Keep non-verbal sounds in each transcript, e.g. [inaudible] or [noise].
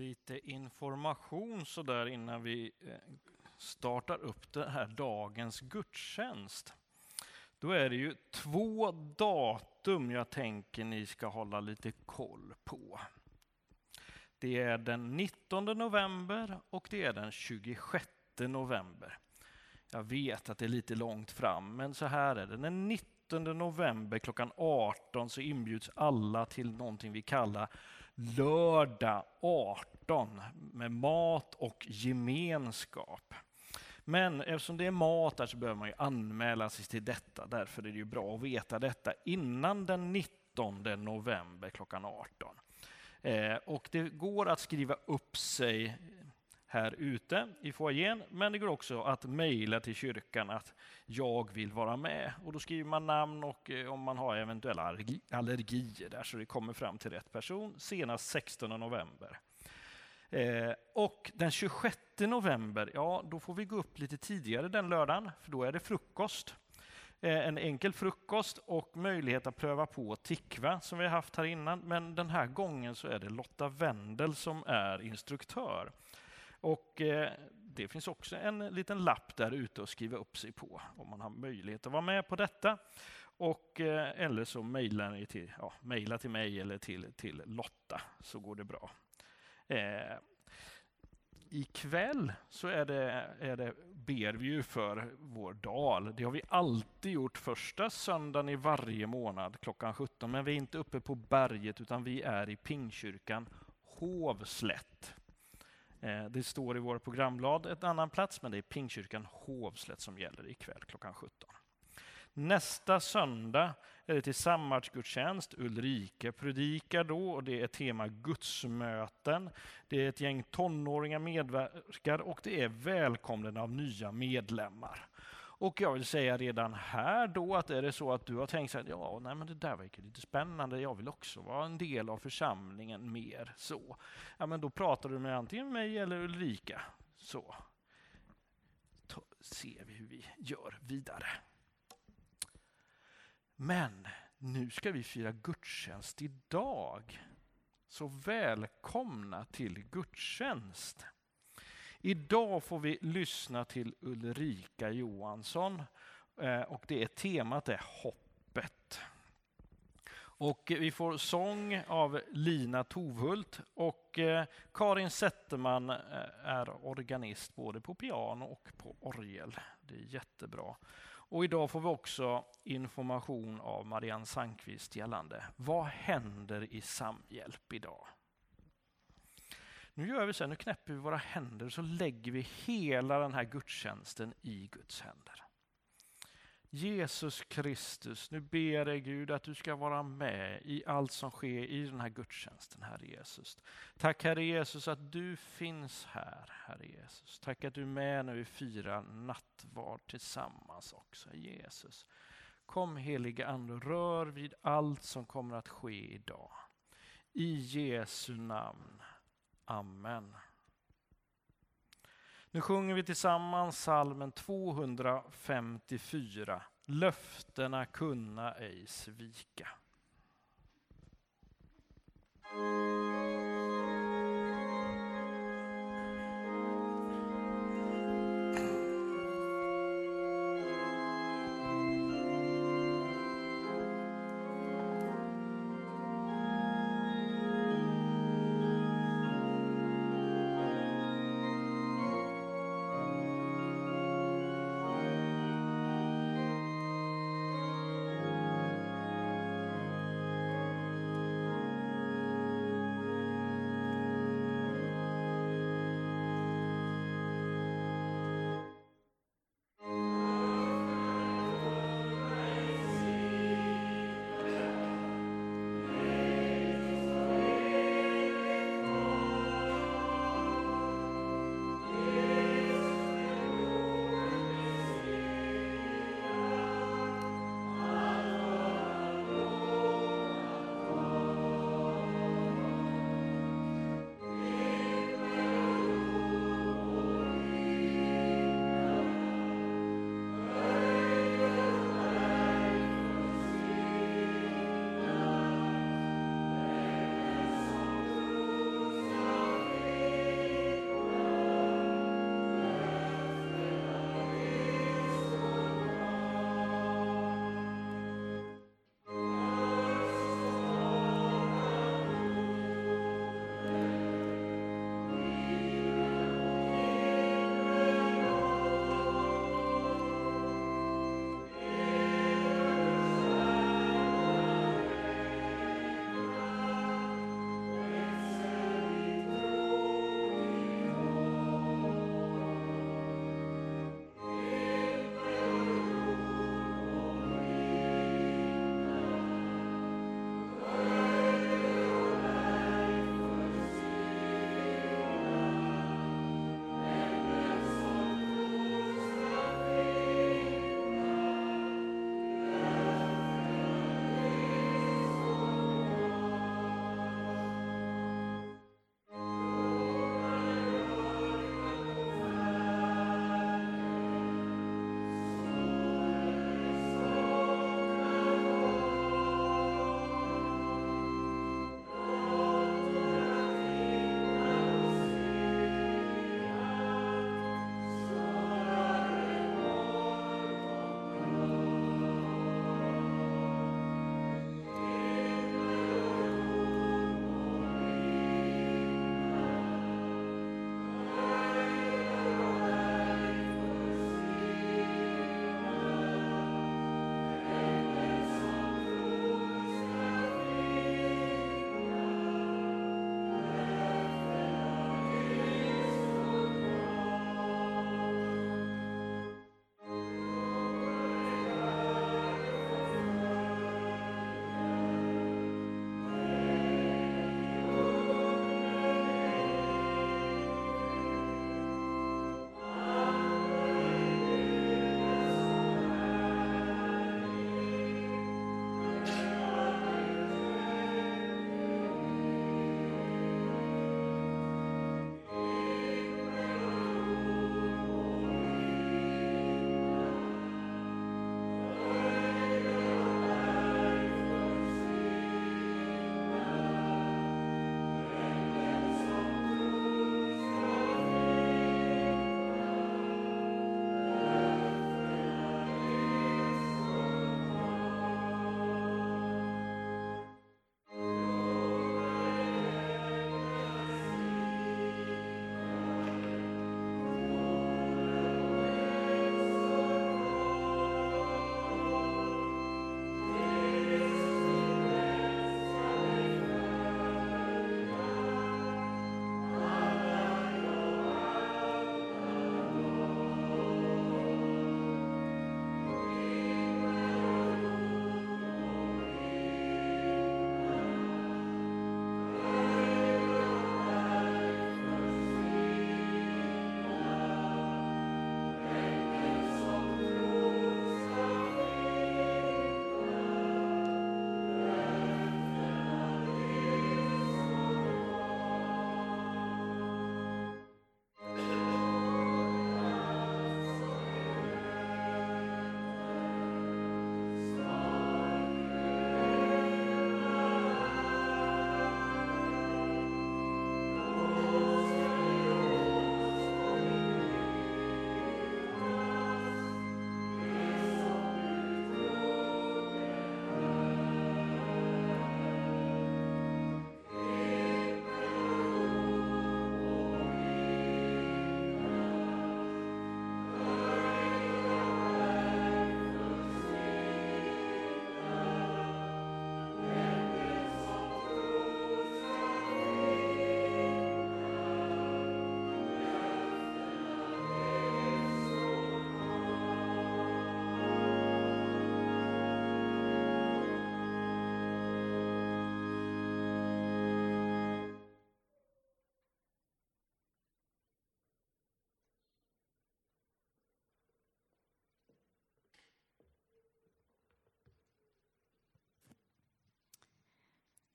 lite information så där innan vi eh, startar upp den här dagens gudstjänst. Då är det ju två datum jag tänker ni ska hålla lite koll på. Det är den 19 november och det är den 26 november. Jag vet att det är lite långt fram, men så här är det. Den 19 november klockan 18 så inbjuds alla till någonting vi kallar lördag 18 med mat och gemenskap. Men eftersom det är mat där så behöver man ju anmäla sig till detta. Därför är det ju bra att veta detta innan den 19 november klockan 18. Eh, och det går att skriva upp sig här ute i foajén, men det går också att mejla till kyrkan att jag vill vara med. Och då skriver man namn och eh, om man har eventuella allergier där så det kommer fram till rätt person senast 16 november. Eh, och den 26 november, ja då får vi gå upp lite tidigare den lördagen, för då är det frukost. Eh, en enkel frukost och möjlighet att pröva på tikva som vi har haft här innan. Men den här gången så är det Lotta Wendel som är instruktör. Och eh, det finns också en liten lapp där ute att skriva upp sig på om man har möjlighet att vara med på detta. Och, eh, eller så mejlar ni till, ja, mejla till mig eller till, till Lotta så går det bra. Eh, ikväll så är det, är det, ber vi ju för vår dal. Det har vi alltid gjort första söndagen i varje månad klockan 17. Men vi är inte uppe på berget utan vi är i Pingkyrkan Hovslätt. Eh, det står i vår programblad ett annan plats, men det är Pingkyrkan Hovslätt som gäller ikväll klockan 17. Nästa söndag är det tillsammansgudstjänst. Ulrika predikar då och det är tema gudsmöten. Det är ett gäng tonåringar medverkar och det är välkomnande av nya medlemmar. Och jag vill säga redan här då att är det så att du har tänkt att ja, nej, men det där verkar lite spännande, jag vill också vara en del av församlingen mer så. Ja, men då pratar du med antingen mig eller Ulrika. Så Ta, ser vi hur vi gör vidare. Men nu ska vi fira gudstjänst idag. Så välkomna till gudstjänst. Idag får vi lyssna till Ulrika Johansson eh, och det är temat är hoppet. Och vi får sång av Lina Tovhult och eh, Karin Zetterman eh, är organist både på piano och på orgel. Det är jättebra. Och idag får vi också information av Marianne Sandqvist gällande vad händer i Samhjälp idag? Nu gör vi så här, nu knäpper vi våra händer och så lägger vi hela den här gudstjänsten i Guds händer. Jesus Kristus, nu ber jag Gud att du ska vara med i allt som sker i den här gudstjänsten, Herre Jesus. Tack Herre Jesus att du finns här, Herre Jesus. Tack att du är med när vi firar nattvard tillsammans också, Jesus. Kom heliga Ande och rör vid allt som kommer att ske idag. I Jesu namn. Amen. Nu sjunger vi tillsammans salmen 254. Löftena kunna ej svika.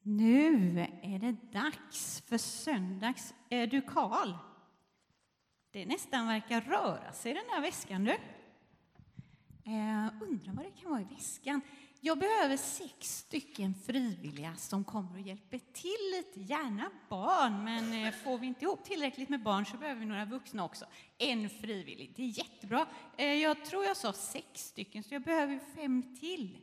Nu är det dags för söndags. Är du Karl? Det nästan verkar röra sig i den här väskan du. Eh, undrar vad det kan vara i väskan. Jag behöver sex stycken frivilliga som kommer och hjälper till lite, gärna barn, men eh, får vi inte ihop tillräckligt med barn så behöver vi några vuxna också. En frivillig, det är jättebra. Eh, jag tror jag sa sex stycken, så jag behöver fem till.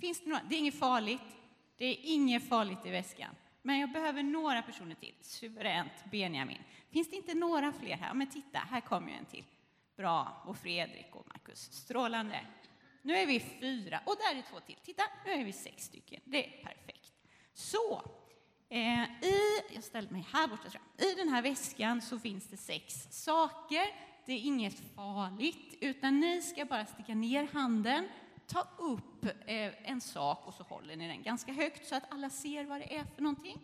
Finns det några? Det är inget farligt. Det är inget farligt i väskan. Men jag behöver några personer till. Suveränt, Benjamin. Finns det inte några fler här? Men titta, här kommer ju en till. Bra, och Fredrik och Markus. Strålande. Nu är vi fyra, och där är två till. Titta, nu är vi sex stycken. Det är perfekt. Så, eh, i, jag ställer mig här borta, tror jag. I den här väskan så finns det sex saker. Det är inget farligt, utan ni ska bara sticka ner handen, ta upp eh, en sak och så håller ni den ganska högt så att alla ser vad det är för någonting.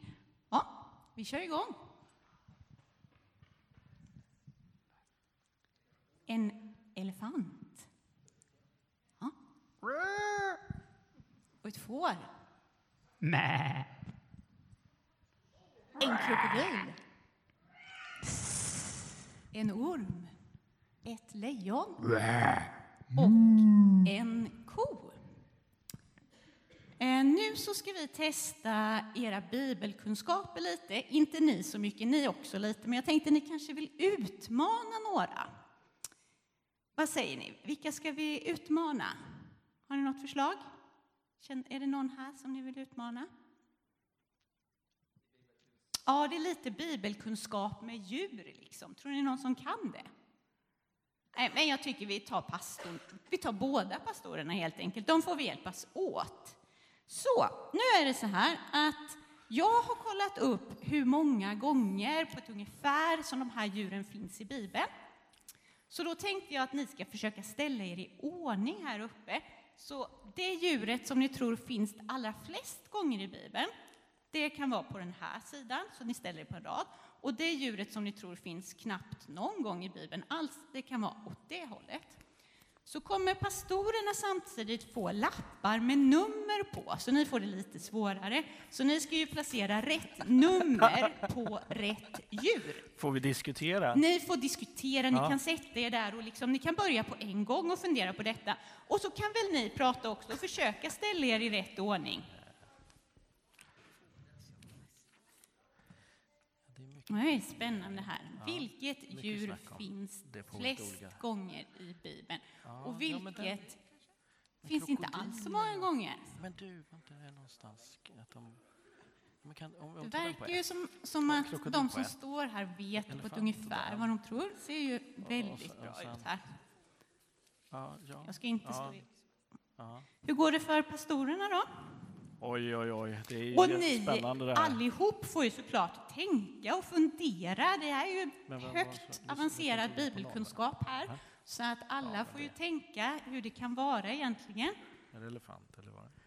Ja, vi kör igång. En elefant. Ja. Och ett får. Mä. En krokodil. En orm. Ett lejon. Och en nu så ska vi testa era bibelkunskaper lite. Inte ni så mycket, ni också lite, men jag tänkte ni kanske vill utmana några. Vad säger ni? Vilka ska vi utmana? Har ni något förslag? Är det någon här som ni vill utmana? Ja, det är lite bibelkunskap med djur. Liksom. Tror ni någon som kan det? Nej, men jag tycker vi tar pastorn. Vi tar båda pastorerna helt enkelt. De får vi hjälpas åt. Så, nu är det så här att jag har kollat upp hur många gånger på ett ungefär som de här djuren finns i Bibeln. Så då tänkte jag att ni ska försöka ställa er i ordning här uppe. Så det djuret som ni tror finns allra flest gånger i Bibeln, det kan vara på den här sidan, så ni ställer er på en rad. Och det djuret som ni tror finns knappt någon gång i Bibeln alls, det kan vara åt det hållet. Så kommer pastorerna samtidigt få lappar med nummer på, så ni får det lite svårare. Så ni ska ju placera rätt nummer på rätt djur. Får vi diskutera? Ni får diskutera, ni Ja. kan sätta er där och liksom, ni kan börja på en gång och fundera på detta. Och så kan väl ni prata också och försöka ställa er i rätt ordning. Är spännande här. Vilket mycket djur finns flest olika. gånger i Bibeln? Ja, och ja, vilket men den- finns inte alls så många gånger? Men du, var inte det någonstans att de... Kan, om, Det om verkar ju som, som Ja, att de som står här vet på ett ungefär vad de tror. Det ser ju och väldigt sen- bra och sen- ut här. Ja, ja. Jag ska inte ja, stå ja. Hur går det för pastorerna då? Oj, oj, oj. Det är Och ni spännande det här. allihop får ju såklart tänka och fundera. Det är ju högt avancerad bibelkunskap här. Ja. Så att alla men får ju tänka hur det kan vara egentligen. Är det elefant eller vad? Ja.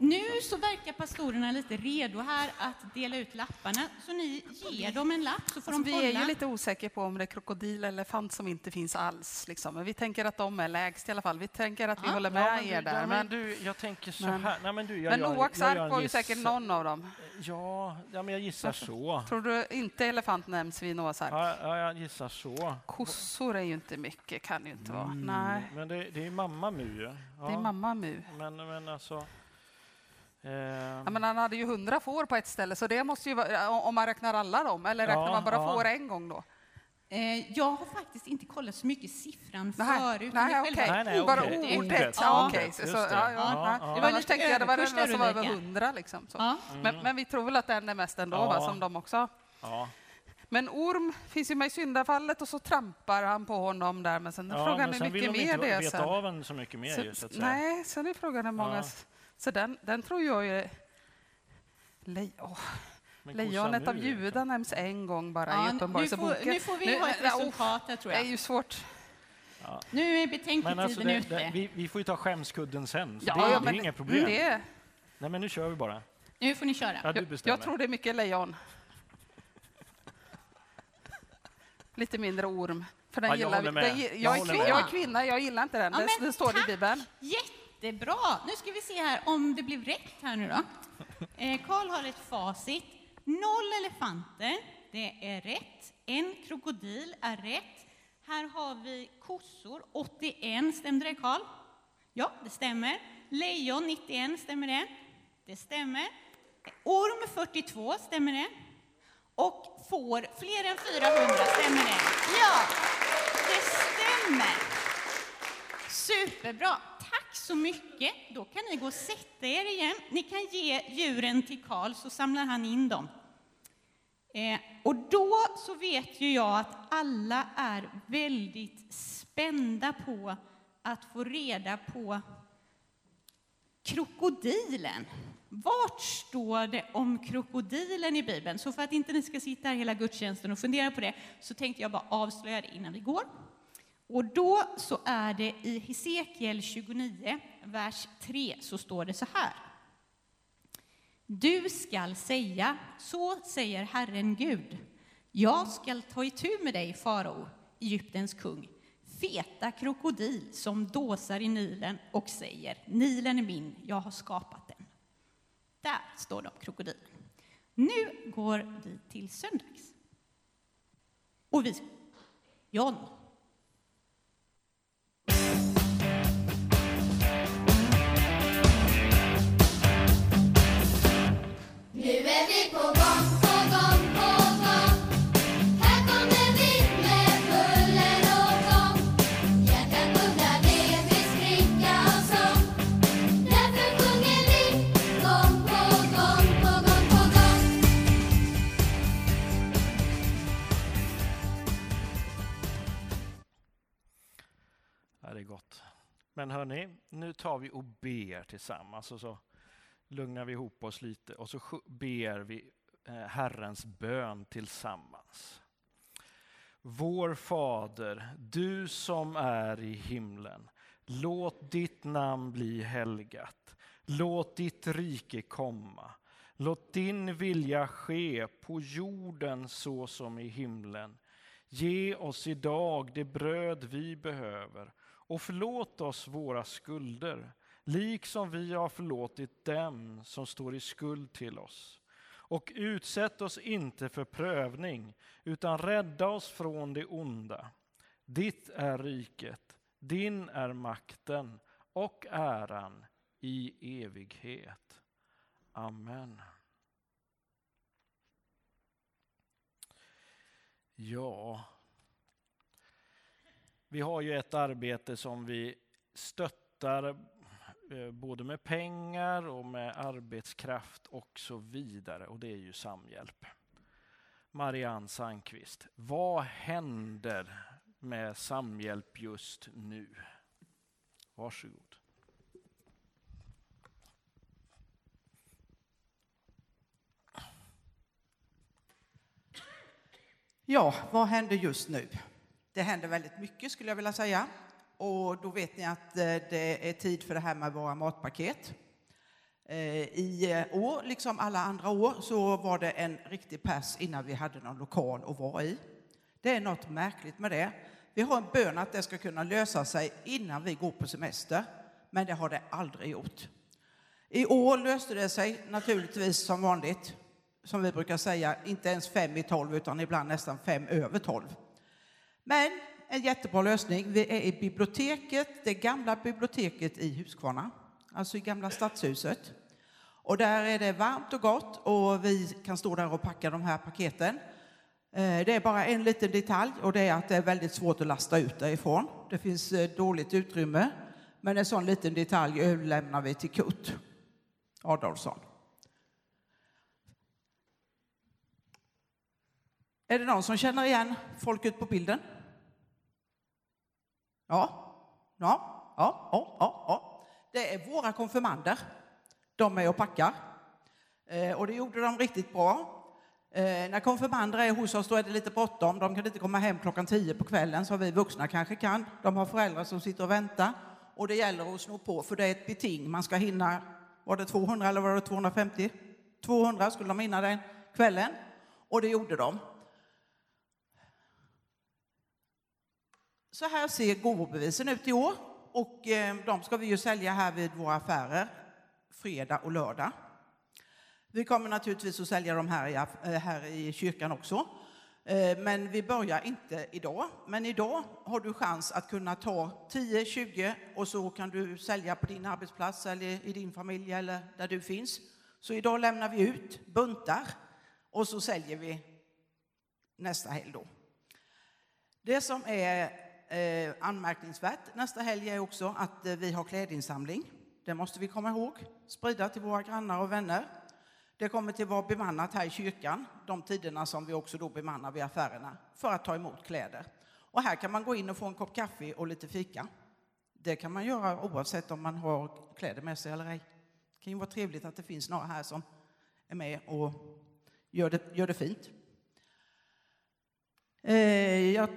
Nu så verkar pastorerna lite redo här att dela ut lapparna. Så ni ger dem en lapp så får Alltså, de vi är ju lite osäkra på om det är krokodil eller elefant som inte finns alls. Liksom. Men vi tänker att de är lägst i alla fall. Vi tänker att vi Ja. håller Ja, med men du- er ja, där. men Men, du, jag tänker så men- här. Nej, men du, jag men Noaks ark var ju säkert någon av dem. Ja, ja, men jag gissar Varför? så. Tror du inte elefant nämns vid Noaks ark? Ja, ja, jag gissar så. Kossor är ju inte mycket, kan ju inte vara. Mm, Nej, Men det, det är mamma Mu. Ja, det är mamma Mu. Men, men alltså... Eh, Ja, men han hade ju hundra får på ett ställe, så det måste ju vara, om man räknar alla dem. Eller räknar Ja, man bara ja. får en gång då? Eh, jag har faktiskt inte kollat så mycket siffran Nej, förut. nej, nej, Bara ordet. Ja, Så, så, Annars tänkte jag det var den som var över hundra. Liksom, så. Ja. Men, men vi tror väl att den är mest ändå, va, Ja. som de också. ja. Men orm finns ju med i syndafallet och så trampar han på honom där. Men sen är Ja, frågan men hur sen vill mycket de mer inte det är veta sen. av en så mycket mer ju, så att säga. nej, sen är frågan hur många... Så den, den tror jag ju... Le, åh, Men lejonet av Mu, Juda nämns en gång bara Ja, i nu, får, Uppenbarelseboken. nu får vi Nu- ha ett oh, resultat här, tror Det är jag. ju svårt. Ja. Nu är betänketiden alltså, det, ute. det, vi, vi får ju ta skämskudden sen, Ja, det, ja, det är inga problem. Det, Nej, men nu kör vi bara. Nu får ni köra. Ja, jag, jag tror det är mycket lejon. Lite mindre orm. För den Ja, jag gillar håller vi. med. Den, Jag jag, är håller kvin- med. jag är kvinna, jag gillar inte den. Ja, det, det står det i tack. Bibeln. Jättebra! Nu ska vi se här om det blev rätt här nu då. Eh, Karl har ett facit. Noll elefanter, det är rätt. En krokodil är rätt. Här har vi kossor, 81. Stämde det, Karl? Ja, det stämmer. Lejon, 91. Stämmer det? Det stämmer. Orm, 42. Stämmer det? Och får, fler än 400. Stämmer det? Ja, det stämmer. Superbra. Tack så mycket. Då kan ni gå och sätta er igen. Ni kan ge djuren till Karl så samlar han in dem. Eh, och då så vet ju jag att alla är väldigt spända på att få reda på krokodilen. Vart står det om krokodilen i Bibeln? Så för att inte ni ska sitta här hela gudstjänsten och fundera på det så tänkte jag bara avslöja det innan vi går. Och då så är det i Hesekiel 29, vers 3, så står det så här. Du skall säga, så säger Herren Gud, jag skall ta itu med dig, farao, Egyptens kung, feta krokodil som dåsar i Nilen och säger, Nilen är min, jag har skapat den. Där står de, krokodilen. Nu går vi till söndags. Och vi... John, gång. Ja, det är gott. Men hörni, nu tar vi och ber tillsammans och så lugnar vi ihop oss lite och så ber vi eh, Herrens bön tillsammans. Vår Fader, du som är i himlen. Låt ditt namn bli helgat. Låt ditt rike komma. Låt din vilja ske på jorden så som i himlen. Ge oss idag det bröd vi behöver och förlåt oss våra skulder, liksom vi har förlåtit dem som står i skuld till oss. Och utsätt oss inte för prövning, utan rädda oss från det onda. Ditt är riket, din är makten och äran i evighet. Amen. Ja, vi har ju ett arbete som vi stöttar Eh, både med pengar och med arbetskraft och så vidare och det är ju Samhjälp. Marianne Sandqvist, vad händer med Samhjälp just nu? Varsågod. Ja, vad händer just nu? Det händer väldigt mycket skulle jag vilja säga. Och då vet ni att eh, det är tid för det här med våra matpaket. Eh, I eh, år, liksom alla andra år, så var det en riktig pass innan vi hade någon lokal att vara i. Det är något märkligt med det. Vi har en bön att det ska kunna lösa sig innan vi går på semester, men det har det aldrig gjort. I år löste det sig naturligtvis som vanligt, som vi brukar säga, inte ens fem i tolv utan ibland nästan fem över tolv. Men en jättebra lösning. Vi är i biblioteket, det gamla biblioteket i Huskvarna, alltså i gamla stadshuset. Och där är det varmt och gott och vi kan stå där och packa de här paketen. Eh, det är bara en liten detalj och det är att det är väldigt svårt att lasta ut därifrån. Det finns eh, dåligt utrymme, men en sån liten detalj överlämnar vi till Kurt Adolfsson. Är det någon som känner igen folket på bilden? Ja, ja, ja, ja, ja. ja. Det är våra konfirmander. De är och packar. Eh, och det gjorde de riktigt bra. Eh, när konfirmander är hos oss då är det lite bråttom. De kan inte komma hem klockan tio på kvällen som vi vuxna kanske kan. De har föräldrar som sitter och väntar. Och det gäller att sno på, för det är ett beting. Man ska hinna, var det 200 eller var det 250? 200 skulle de hinna den kvällen. Och det gjorde de. Så här ser gåvobevisen ut i år. Och eh, de ska vi ju sälja här vid våra affärer fredag och lördag. Vi kommer naturligtvis att sälja dem här i, eh, här i kyrkan också. Eh, men vi börjar inte idag. Men idag har du chans att kunna ta 10-20 och så kan du sälja på din arbetsplats eller i din familj eller där du finns. Så idag lämnar vi ut buntar och så säljer vi nästa helg då. Det som är eh, anmärkningsvärt nästa helg är också att eh, vi har klädinsamling. Det måste vi komma ihåg. Sprida till våra grannar och vänner. Det kommer till att vara bemannat här i kyrkan, de tiderna som vi också då bemannar vid affärerna, för att ta emot kläder. Och här kan man gå in och få en kopp kaffe och lite fika. Det kan man göra oavsett om man har kläder med sig eller ej. Det kan ju vara trevligt att det finns några här som är med och gör det, gör det fint. Eh, jag,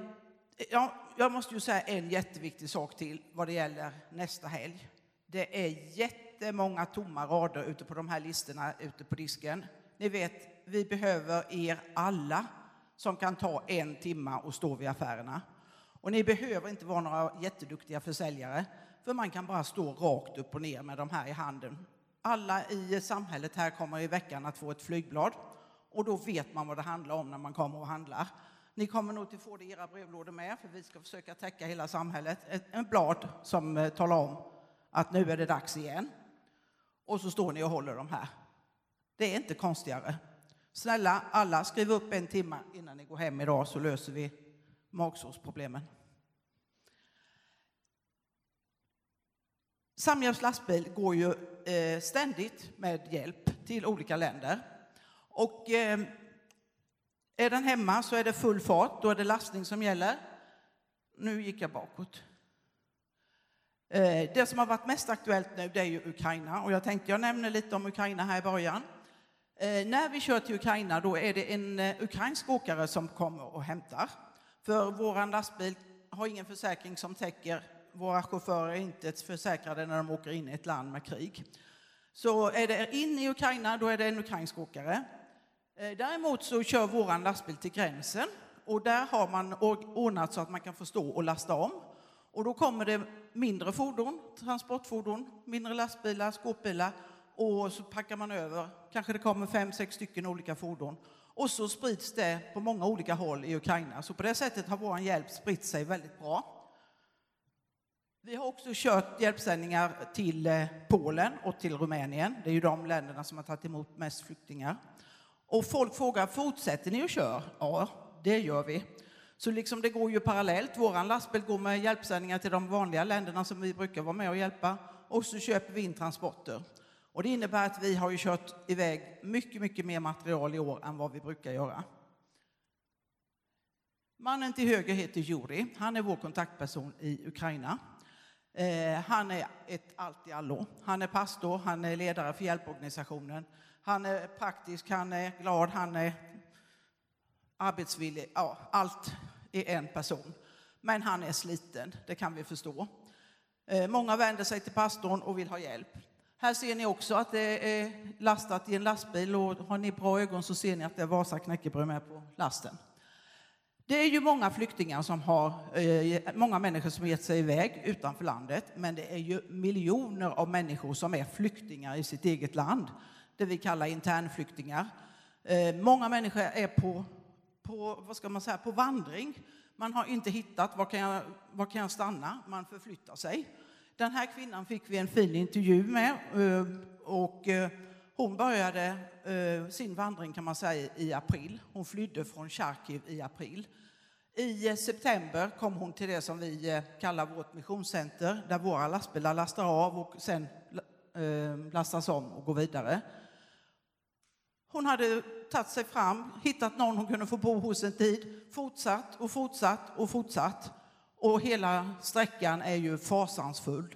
ja, jag måste ju säga en jätteviktig sak till vad det gäller nästa helg. Det är jättemånga tomma rader ute på de här listorna ute på disken. Ni vet, vi behöver er alla som kan ta en timma och stå vid affärerna. Och ni behöver inte vara några jätteduktiga försäljare, för man kan bara stå rakt upp och ner med de här i handen. Alla i samhället här kommer i veckan att få ett flygblad och då vet man vad det handlar om när man kommer och handlar. Ni kommer nog att få det i era brevlådor med, för vi ska försöka täcka hela samhället. Ett, ett blad som eh, talar om att nu är det dags igen. Och så står ni och håller de här. Det är inte konstigare. Snälla alla, skriv upp en timme innan ni går hem idag så löser vi magsårsproblemen. Samhjälps lastbil går ju eh, ständigt med hjälp till olika länder. Och eh, är den hemma så är det full fart, då är det lastning som gäller. Nu gick jag bakåt. Eh, det som har varit mest aktuellt nu det är ju Ukraina och jag tänkte jag nämner lite om Ukraina här i början. Eh, när vi kör till Ukraina då är det en eh, ukrainsk åkare som kommer och hämtar. För våran lastbil har ingen försäkring som täcker, våra chaufförer är inte försäkrade när de åker in i ett land med krig. Så är det in i Ukraina då är det en ukrainsk åkare. Eh, däremot så kör våran lastbil till gränsen och där har man ordnat så att man kan få stå och lasta om. Och då kommer det mindre fordon, transportfordon, mindre lastbilar, skåpbilar och så packar man över. Kanske det kommer fem, sex stycken olika fordon. Och så sprids det på många olika håll i Ukraina. Så på det sättet har vår hjälp spritt sig väldigt bra. Vi har också kört hjälpsändningar till eh, Polen och till Rumänien. Det är ju de länderna som har tagit emot mest flyktingar. Och folk frågar, fortsätter ni att köra? Ja, det gör vi. Så liksom det går ju parallellt. Vår lastbil går med hjälpsändningar till de vanliga länderna som vi brukar vara med och hjälpa. Och så köper vi in transporter. Och det innebär att vi har ju kört iväg mycket, mycket mer material i år än vad vi brukar göra. Mannen till höger heter Juri. Han är vår kontaktperson i Ukraina. Eh, han är ett allt i allo. Han är pastor, han är ledare för hjälporganisationen. Han är praktisk, han är glad, han är arbetsvillig. Ja, allt i en person. Men han är sliten, det kan vi förstå. Eh, många vänder sig till pastorn och vill ha hjälp. Här ser ni också att det är lastat i en lastbil och har ni bra ögon så ser ni att det är Vasa knäckebröd med på lasten. Det är ju många flyktingar som har, eh, många människor som gett sig iväg utanför landet, men det är ju miljoner av människor som är flyktingar i sitt eget land, det vi kallar internflyktingar. Eh, många människor är på, på, vad ska man säga, på vandring. Man har inte hittat, var kan, jag, var kan jag stanna? Man förflyttar sig. Den här kvinnan fick vi en fin intervju med eh, och eh, hon började sin vandring kan man säga i april. Hon flydde från Charkiv i april. I september kom hon till det som vi kallar vårt missionscenter där våra lastbilar lastar av och sen lastas om och går vidare. Hon hade tagit sig fram, hittat någon hon kunde få bo hos en tid, fortsatt och fortsatt och fortsatt. Och hela sträckan är ju fasansfull.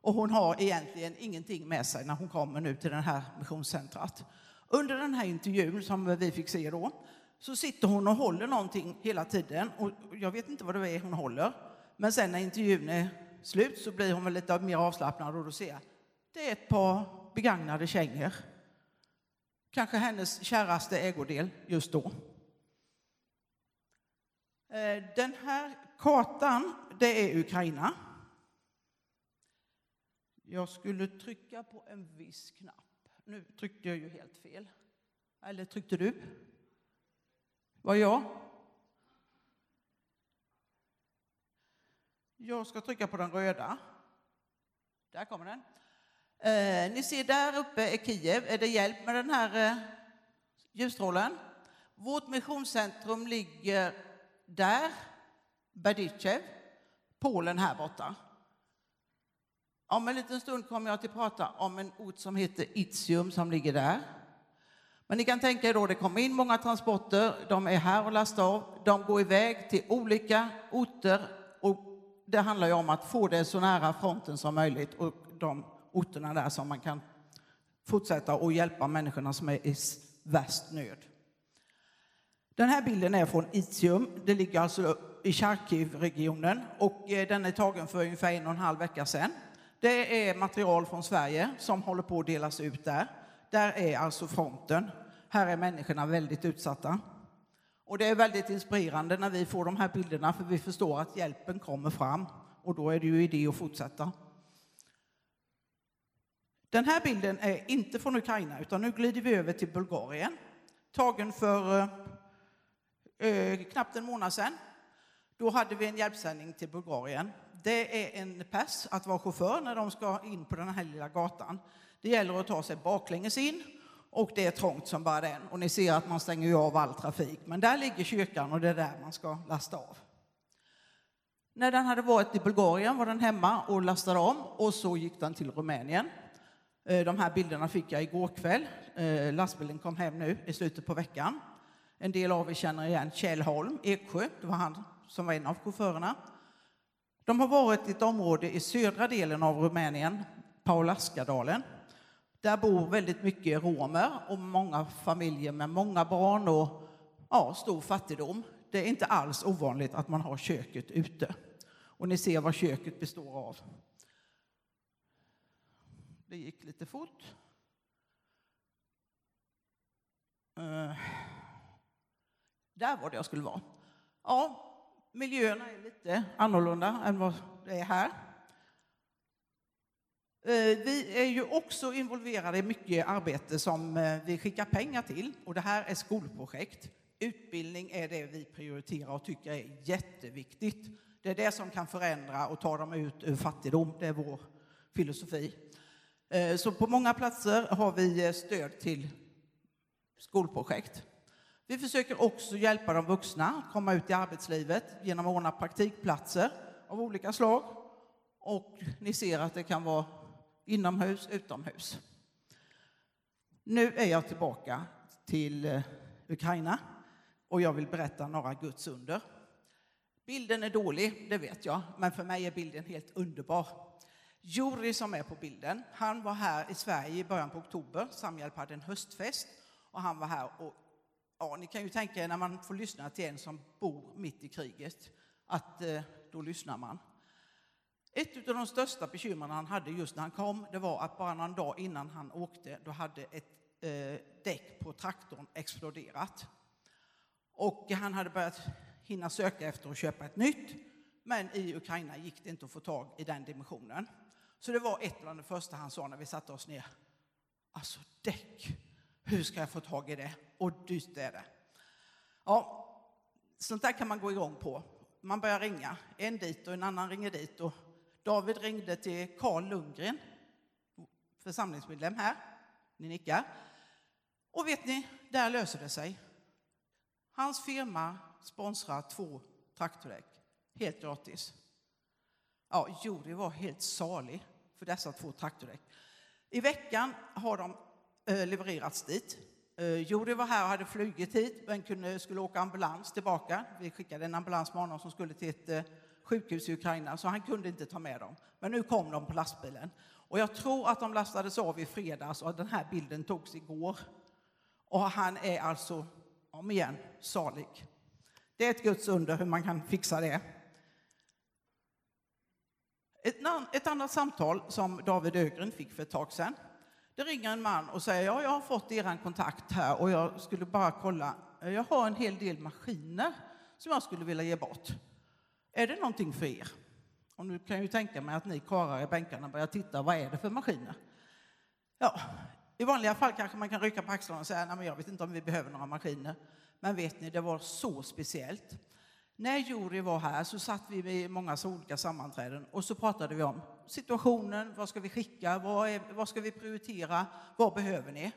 Och hon har egentligen ingenting med sig när hon kommer nu till det här missionscentrat. Under den här intervjun som vi fick se då, så sitter hon och håller någonting hela tiden. Och jag vet inte vad det är hon håller. Men sen när intervjun är slut så blir hon väl lite mer avslappnad och då ser jag, det är ett par begagnade kängor. Kanske hennes käraste ägodel just då. Eh, den här kartan, det är Ukraina. Jag skulle trycka på en viss knapp. Nu tryckte jag ju helt fel. Eller tryckte du? Var jag? Jag ska trycka på den röda. Där kommer den. Eh, ni ser där uppe är Kiev. Är det hjälp med den här eh, ljusstrålen? Vårt missionscentrum ligger där, Berdichev, Polen här borta. Om en liten stund kommer jag att prata om en ort som heter Itzium som ligger där. Men ni kan tänka er då, det kommer in många transporter, de är här och lastar av, de går iväg till olika orter och det handlar ju om att få det så nära fronten som möjligt och de orterna där som man kan fortsätta och hjälpa människorna som är i värst nöd. Den här bilden är från Itium. Det ligger alltså i Charkiv-regionen och eh, den är tagen för ungefär en och en halv vecka sedan. Det är material från Sverige som håller på att delas ut där. Där är alltså fronten. Här är människorna väldigt utsatta. Och det är väldigt inspirerande när vi får de här bilderna för vi förstår att hjälpen kommer fram och då är det ju idé att fortsätta. Den här bilden är inte från Ukraina utan nu glider vi över till Bulgarien. Tagen för eh, eh knappt en månad sedan. Då hade vi en hjälpsändning till Bulgarien. Det är en pass att vara chaufför när de ska in på den här lilla gatan. Det gäller att ta sig baklänges in och det är trångt som bara den. Och ni ser att man stänger av all trafik. Men där ligger kyrkan och det är där man ska lasta av. När den hade varit i Bulgarien var den hemma och lastade om och så gick den till Rumänien. Eh, de här bilderna fick jag igår kväll. Eh, lastbilen kom hem nu i slutet på veckan. En del av er känner igen Kjell Holm, Eksjö. Det var han som var en av chaufförerna. De har varit i ett område i södra delen av Rumänien, Paulaskadalen. Där bor väldigt mycket romer och många familjer med många barn och ja, stor fattigdom. Det är inte alls ovanligt att man har köket ute. Och ni ser vad köket består av. Det gick lite fort. Uh, Där var det jag skulle vara. Ja, miljöerna är lite annorlunda än vad det är här. Eh, vi är ju också involverade i mycket arbete som eh, vi skickar pengar till och det här är skolprojekt. Utbildning är det vi prioriterar och tycker är jätteviktigt. Det är det som kan förändra och ta dem ut ur fattigdom. Det är vår filosofi. Eh, så på många platser har vi eh, stöd till skolprojekt. Vi försöker också hjälpa de vuxna att komma ut i arbetslivet genom att ordna praktikplatser av olika slag. Och ni ser att det kan vara inomhus, utomhus. Nu är jag tillbaka till eh, Ukraina och jag vill berätta några Guds under. Bilden är dålig, det vet jag, men för mig är bilden helt underbar. Juri som är på bilden, han var här i Sverige i början på oktober. Samhjälp hade en höstfest och han var här och ja, ni kan ju tänka er när man får lyssna till en som bor mitt i kriget, att eh, då lyssnar man. Ett av de största bekymren han hade just när han kom, det var att bara någon dag innan han åkte, då hade ett eh, däck på traktorn exploderat. Och han hade börjat hinna söka efter att köpa ett nytt, men i Ukraina gick det inte att få tag i den dimensionen. Så det var ett av det första han sa när vi satte oss ner. Alltså däck, hur ska jag få tag i det? Och dyrt är det. Ja, sånt där kan man gå igång på. Man börjar ringa, en dit och en annan ringer dit. Och David ringde till Carl Lundgren, församlingsmedlem här. Ni nickar. Och vet ni, där löser det sig. Hans firma sponsrar två traktordäck, helt gratis. Ja, Juri var helt salig för dessa två traktordäck. I veckan har de eh, levererats dit. Eh, Juri var här och hade flugit hit, men kunde, skulle åka ambulans tillbaka. Vi skickade en ambulans med honom som skulle till ett eh, sjukhus i Ukraina, så han kunde inte ta med dem. Men nu kom de på lastbilen. Och jag tror att de lastades av i fredags och den här bilden togs igår. Och han är alltså, om igen, salig. Det är ett Guds under hur man kan fixa det. Ett, ett annat samtal som David Ögren fick för ett tag sedan. Det ringer en man och säger ja, jag har fått er kontakt här och jag skulle bara kolla. Jag har en hel del maskiner som jag skulle vilja ge bort. Är det någonting för er? Och nu kan jag ju tänka mig att ni karlar i bänkarna börjar titta, vad är det för maskiner? Ja, i vanliga fall kanske man kan rycka på axlarna och säga, nej men jag vet inte om vi behöver några maskiner. Men vet ni, det var så speciellt. När Juri var här så satt vi vid många olika sammanträden och så pratade vi om situationen, vad ska vi skicka, vad, är, vad ska vi prioritera, vad behöver ni?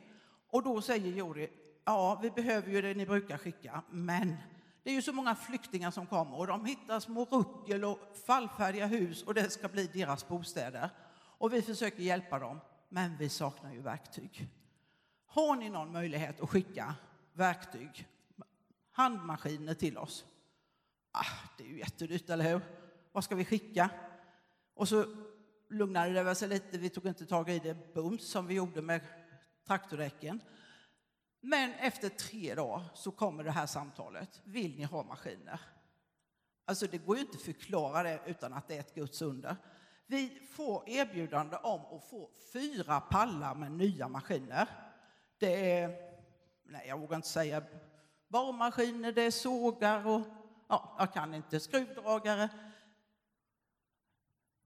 Och då säger Juri, ja vi behöver ju det ni brukar skicka, men det är ju så många flyktingar som kommer och de hittar små ruckel och fallfärdiga hus och det ska bli deras bostäder. Och vi försöker hjälpa dem, men vi saknar ju verktyg. Har ni någon möjlighet att skicka verktyg, handmaskiner till oss? Ah, det är ju jättedyrt, eller hur? Vad ska vi skicka? Och så lugnade det sig lite. Vi tog inte tag i det bums som vi gjorde med traktordäcken. Men efter tre dagar så kommer det här samtalet. Vill ni ha maskiner? Alltså det går ju inte att förklara det utan att det är ett Guds under. Vi får erbjudande om att få fyra pallar med nya maskiner. Det är, nej jag vågar inte säga borrmaskiner, det är sågar och ja, jag kan inte, skruvdragare.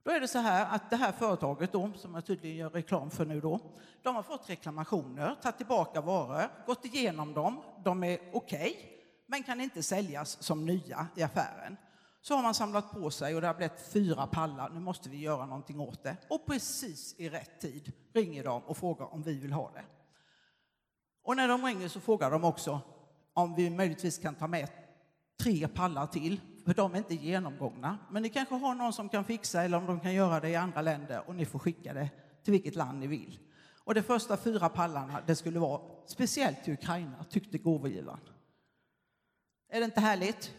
Då är det så här att det här företaget då, som jag tydligen gör reklam för nu då, de har fått reklamationer, tagit tillbaka varor, gått igenom dem, de är okej, okay, men kan inte säljas som nya i affären. Så har man samlat på sig och det har blivit fyra pallar, nu måste vi göra någonting åt det. Och precis i rätt tid ringer de och frågar om vi vill ha det. Och när de ringer så frågar de också om vi möjligtvis kan ta med tre pallar till, för de är inte genomgångna. Men ni kanske har någon som kan fixa eller om de kan göra det i andra länder och ni får skicka det till vilket land ni vill. Och de första fyra pallarna, det skulle vara speciellt till Ukraina, tyckte gåvogivaren. Är det inte härligt?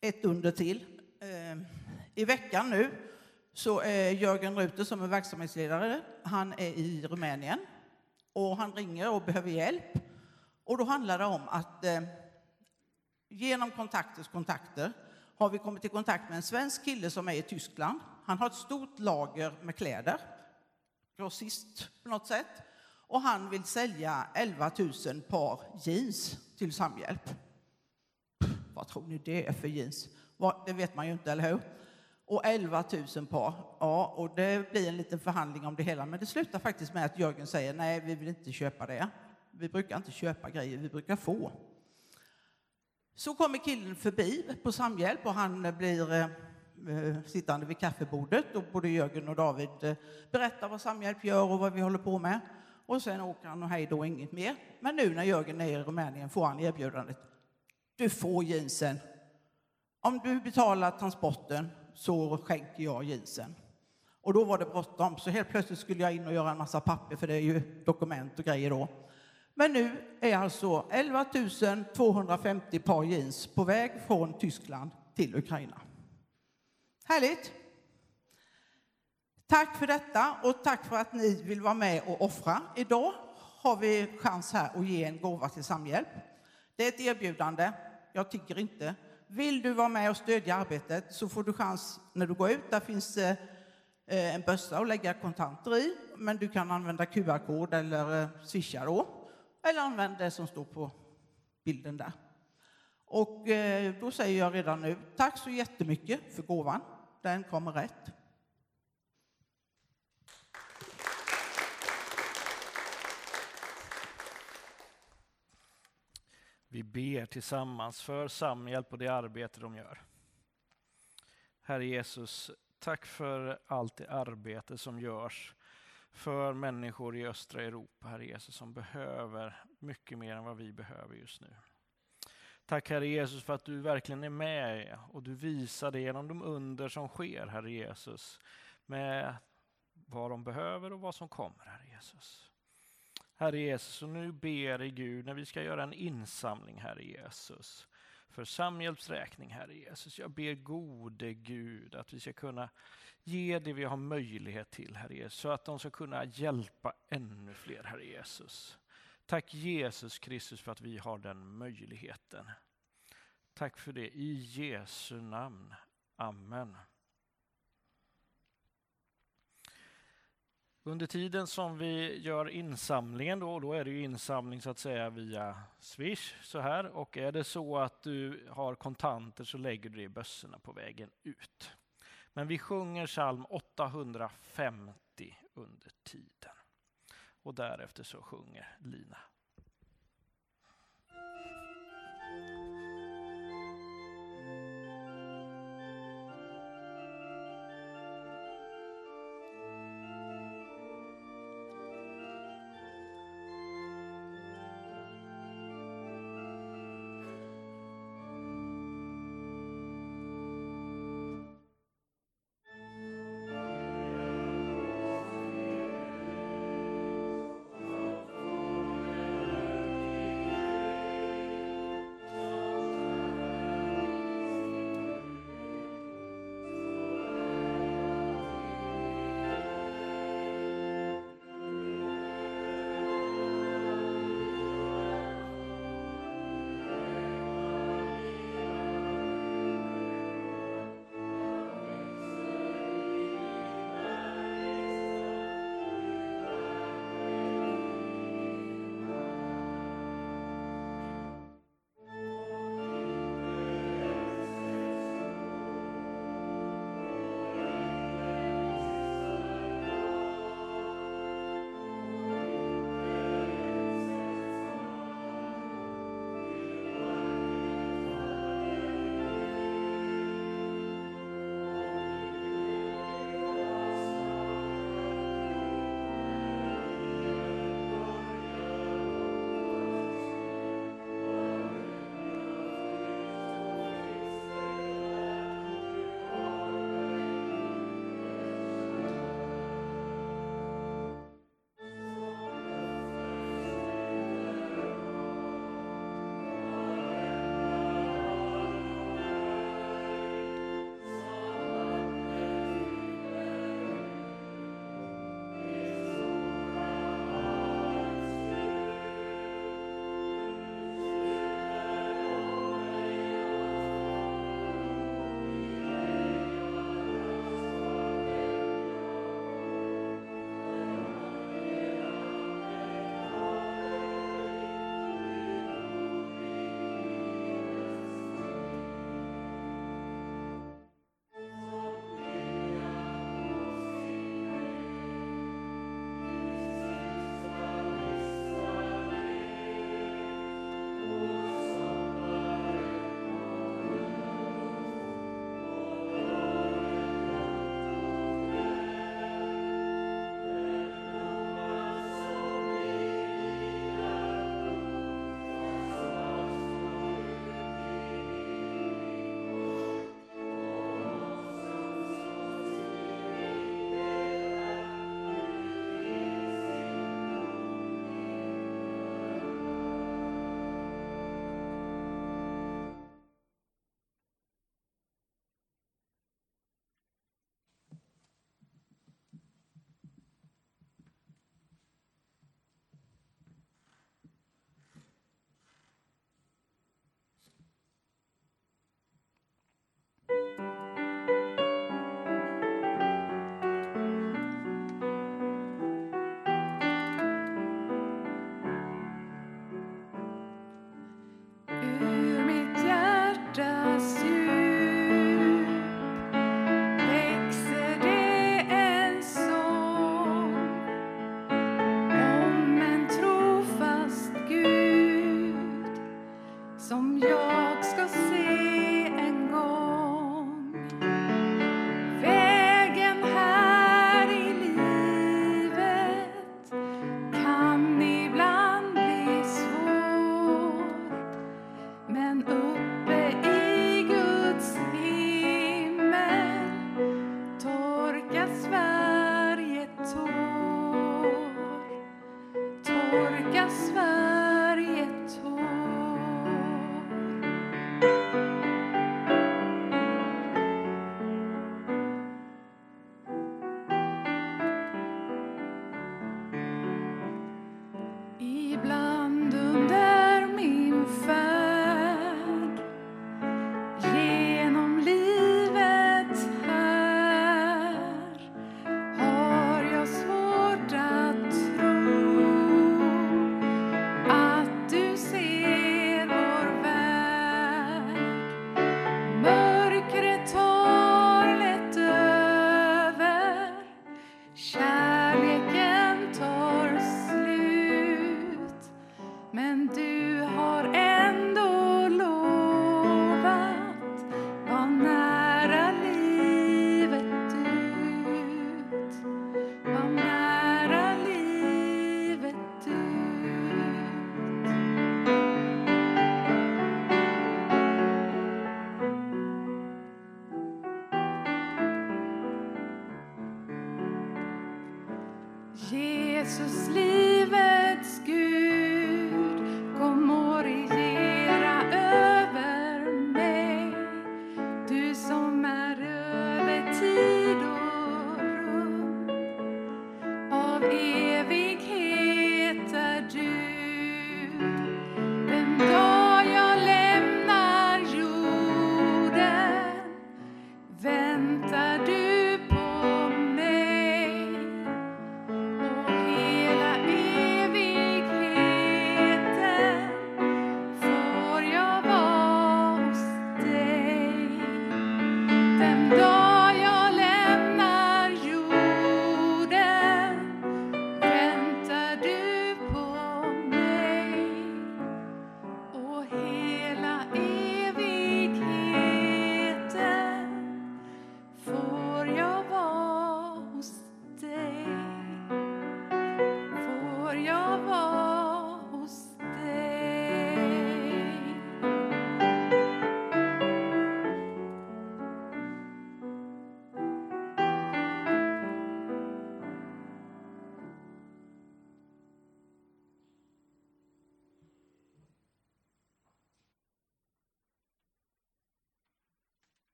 Ett under till. Eh, I veckan nu så är Jörgen Ruter som är verksamhetsledare, han är i Rumänien och han ringer och behöver hjälp. Och då handlar det om att eh, genom kontakters kontakter har vi kommit i kontakt med en svensk kille som är i Tyskland. Han har ett stort lager med kläder, grossist på något sätt. Och han vill sälja 11 000 par jeans till Samhjälp. Vad tror ni det är för jeans? Det vet man ju inte, eller hur? Och 11 000 par. Ja, och det blir en liten förhandling om det hela. Men det slutar faktiskt med att Jörgen säger nej, vi vill inte köpa det. Vi brukar inte köpa grejer, vi brukar få. Så kommer killen förbi på Samhjälp och han blir eh, eh, sittande vid kaffebordet och både Jörgen och David eh, berättar vad Samhjälp gör och vad vi håller på med. Och sen åker han och hej då inget mer. Men nu när Jörgen är i Rumänien får han erbjudandet. Du får jeansen. Om du betalar transporten så skänker jag jeansen. Och då var det bråttom, så helt plötsligt skulle jag in och göra en massa papper, för det är ju dokument och grejer då. Men nu är alltså 11 250 par jeans på väg från Tyskland till Ukraina. Härligt! Tack för detta och tack för att ni vill vara med och offra. Idag har vi chans här att ge en gåva till Samhjälp. Det är ett erbjudande. Jag tycker inte. Vill du vara med och stödja arbetet så får du chans när du går ut. Där finns eh, en bössa att lägga kontanter i, men du kan använda QR-kod eller eh, swisha då. Eller använd det som står på bilden där. Och eh, då säger jag redan nu, tack så jättemycket för gåvan. Den kommer rätt. Vi ber tillsammans för Samhjälp och det arbete de gör. Herre Jesus, tack för allt det arbete som görs för människor i östra Europa, Herre Jesus, som behöver mycket mer än vad vi behöver just nu. Tack Herre Jesus för att du verkligen är med och du visar det genom de under som sker, Herre Jesus, med vad de behöver och vad som kommer, Herre Jesus. Herre Jesus, och nu ber i Gud när vi ska göra en insamling, Herre Jesus, för Samhjälps räkning, Herre Jesus. Jag ber gode Gud att vi ska kunna Ge det vi har möjlighet till, Herre Jesus, så att de ska kunna hjälpa ännu fler, Herre Jesus. Tack Jesus Kristus för att vi har den möjligheten. Tack för det, i Jesu namn. Amen. Under tiden som vi gör insamlingen, då, då är det ju insamling så att säga via Swish så här. Och är det så att du har kontanter så lägger du det i bössorna på vägen ut. Men vi sjunger psalm 850 under tiden. Och därefter så sjunger Lina.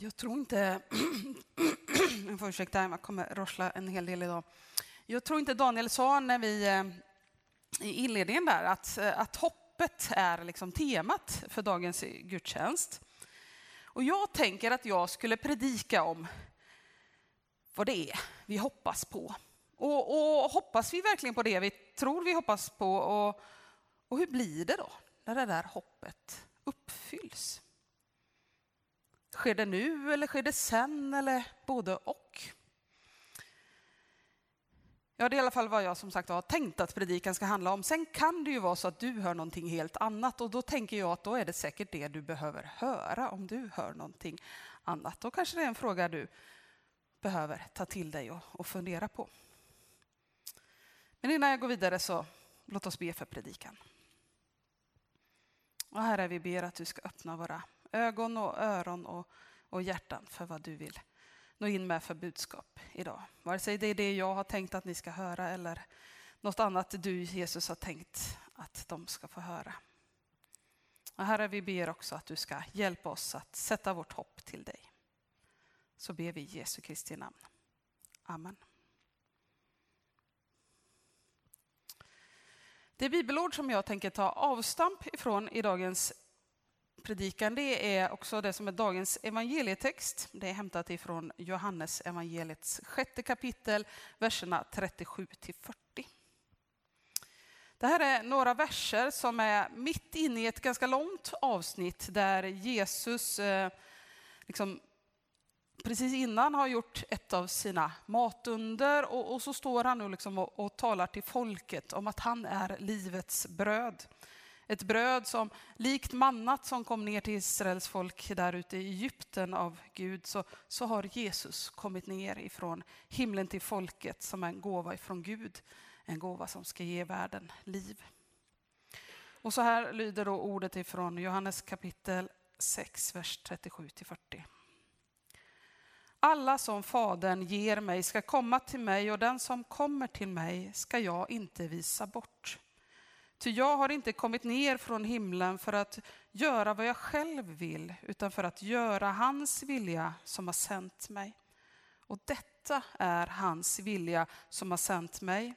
Jag tror inte... [clears throat] Jag får ursäkta, jag kommer rossla en hel del idag. Jag tror inte Daniel sa när vi eh, i inledningen där att, eh, att hoppet är liksom temat för dagens gudstjänst. Och jag tänker att jag skulle predika om vad det är vi hoppas på. Och, och hoppas vi verkligen på det vi tror vi hoppas på? Och, och hur blir det då när det där hoppet uppfylls? Sker det nu eller sker det sen eller både och? Ja, det är i alla fall vad jag som sagt har tänkt att predikan ska handla om. Sen kan det ju vara så att du hör någonting helt annat och då tänker jag att då är det säkert det du behöver höra om du hör någonting annat. Då kanske det är en fråga du behöver ta till dig och, och fundera på. Men innan jag går vidare så låt oss be för predikan. Och Herre, vi ber att du ska öppna våra ögon och öron och, och hjärtan för vad du vill nå in med för budskap idag. Vare sig det är det jag har tänkt att ni ska höra eller något annat du Jesus har tänkt att de ska få höra. Och Herre, vi ber också att du ska hjälpa oss att sätta vårt hopp till dig. Så ber vi i Jesu Kristi namn. Amen. Det bibelord som jag tänker ta avstamp ifrån i dagens predikan, det är också det som är dagens evangelietext. Det är hämtat ifrån Johannes evangeliets sjätte kapitel, verserna 37 till 40. Det här är några verser som är mitt inne i ett ganska långt avsnitt där Jesus eh, liksom, precis innan har gjort ett av sina matunder och, och så står han nu liksom och, och talar till folket om att han är livets bröd. Ett bröd som likt mannat som kom ner till Israels folk där ute i Egypten av Gud så, så har Jesus kommit ner ifrån himlen till folket som en gåva ifrån Gud. En gåva som ska ge världen liv. Och så här lyder då ordet ifrån Johannes kapitel 6, vers 37 till 40. Alla som Fadern ger mig ska komma till mig och den som kommer till mig ska jag inte visa bort. Ty jag har inte kommit ner från himlen för att göra vad jag själv vill, utan för att göra hans vilja som har sänt mig. Och detta är hans vilja som har sänt mig,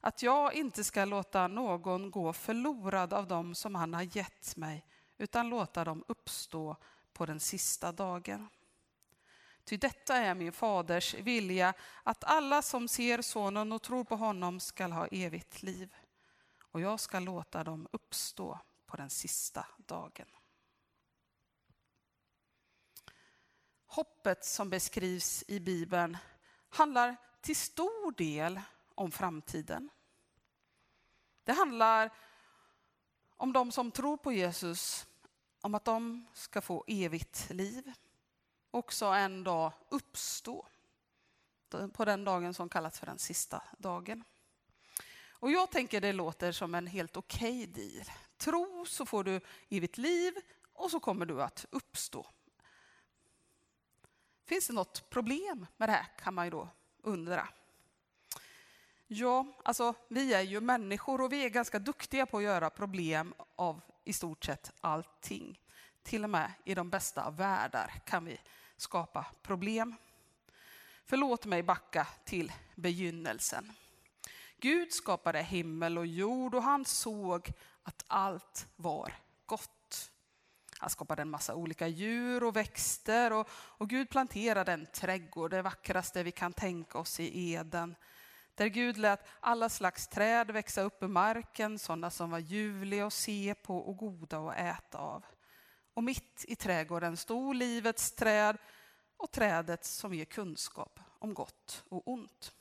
att jag inte ska låta någon gå förlorad av dem som han har gett mig, utan låta dem uppstå på den sista dagen. Ty detta är min faders vilja, att alla som ser sonen och tror på honom skall ha evigt liv och jag ska låta dem uppstå på den sista dagen. Hoppet som beskrivs i Bibeln handlar till stor del om framtiden. Det handlar om de som tror på Jesus, om att de ska få evigt liv. Också en dag uppstå på den dagen som kallas för den sista dagen. Och jag tänker det låter som en helt okej okay deal. tro så får du evigt liv och så kommer du att uppstå. Finns det något problem med det här kan man ju då undra. Ja, alltså vi är ju människor och vi är ganska duktiga på att göra problem av i stort sett allting. Till och med i de bästa av världar kan vi skapa problem. Förlåt mig backa till begynnelsen. Gud skapade himmel och jord och han såg att allt var gott. Han skapade en massa olika djur och växter och, och Gud planterade en trädgård, det vackraste vi kan tänka oss i Eden. Där Gud lät alla slags träd växa upp ur marken, sådana som var ljuvliga att se på och goda att äta av. Och mitt i trädgården stod livets träd och trädet som ger kunskap om gott och ont.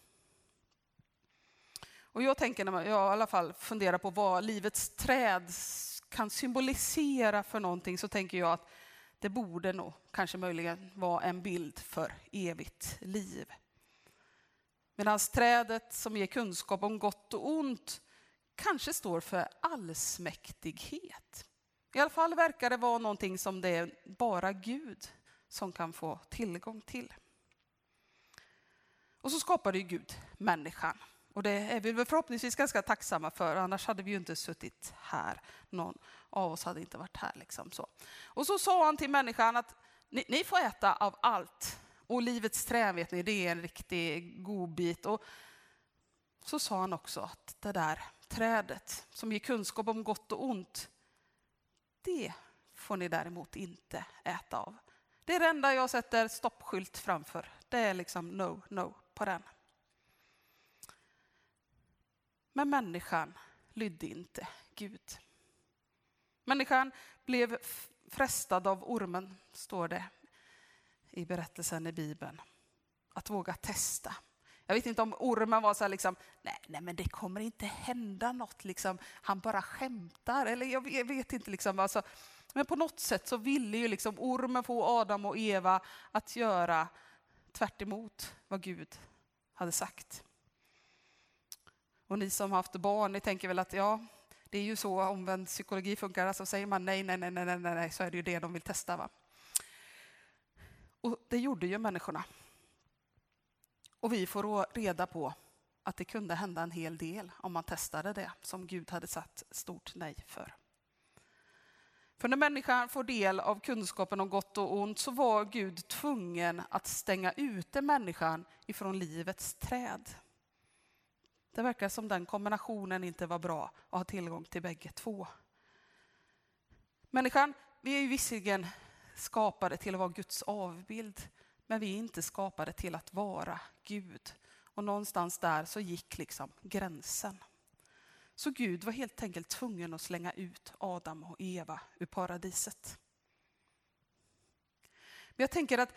Och jag tänker, när jag i alla fall funderar på vad livets träd kan symbolisera för någonting, så tänker jag att det borde nog kanske möjligen vara en bild för evigt liv. Medan trädet som ger kunskap om gott och ont kanske står för allsmäktighet. I alla fall verkar det vara någonting som det är bara Gud som kan få tillgång till. Och så skapade ju Gud människan. Och det är vi förhoppningsvis ganska tacksamma för, annars hade vi ju inte suttit här. Någon av oss hade inte varit här. Liksom så. Och så sa han till människan att ni, ni får äta av allt. Och livets träd, vet ni, det är en riktig godbit. Och så sa han också att det där trädet som ger kunskap om gott och ont, det får ni däremot inte äta av. Det är det enda jag sätter stoppskylt framför. Det är liksom no, no på den. Men människan lydde inte Gud. Människan blev frestad av ormen, står det i berättelsen i Bibeln. Att våga testa. Jag vet inte om ormen var så här liksom, nej, nej men det kommer inte hända något, liksom. han bara skämtar. Eller jag vet inte, liksom, alltså, men på något sätt så ville ju liksom ormen få Adam och Eva att göra tvärt vad Gud hade sagt. Och ni som har haft barn, ni tänker väl att ja, det är ju så omvänd psykologi funkar. Alltså säger man nej, nej, nej, nej, nej, nej, så är det ju det de vill testa. Va? Och det gjorde ju människorna. Och vi får reda på att det kunde hända en hel del om man testade det som Gud hade satt stort nej för. För när människan får del av kunskapen om gott och ont så var Gud tvungen att stänga ute människan ifrån livets träd. Det verkar som den kombinationen inte var bra att ha tillgång till bägge två. Människan, vi är ju visserligen skapade till att vara Guds avbild, men vi är inte skapade till att vara Gud. Och någonstans där så gick liksom gränsen. Så Gud var helt enkelt tvungen att slänga ut Adam och Eva ur paradiset. Men jag tänker att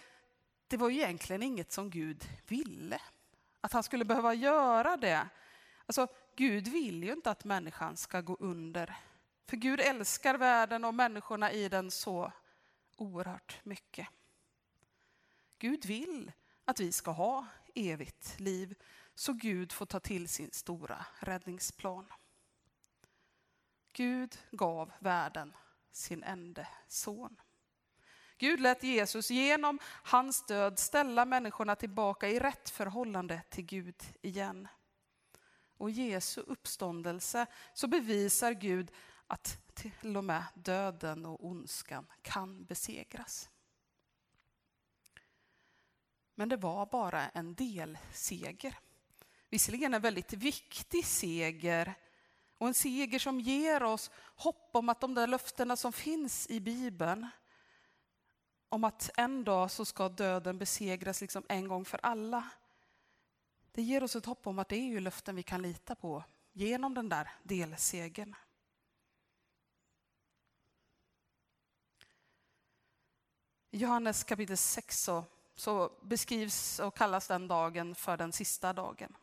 det var egentligen inget som Gud ville. Att han skulle behöva göra det. Alltså, Gud vill ju inte att människan ska gå under. För Gud älskar världen och människorna i den så oerhört mycket. Gud vill att vi ska ha evigt liv, så Gud får ta till sin stora räddningsplan. Gud gav världen sin enda son. Gud lät Jesus genom hans död ställa människorna tillbaka i rätt förhållande till Gud igen. Och Jesu uppståndelse så bevisar Gud att till och med döden och ondskan kan besegras. Men det var bara en delseger. Visserligen en väldigt viktig seger och en seger som ger oss hopp om att de där löftena som finns i Bibeln om att en dag så ska döden besegras liksom en gång för alla. Det ger oss ett hopp om att det är ju löften vi kan lita på genom den där delsegern. I Johannes kapitel 6 så, så, beskrivs och kallas den dagen för den sista dagen.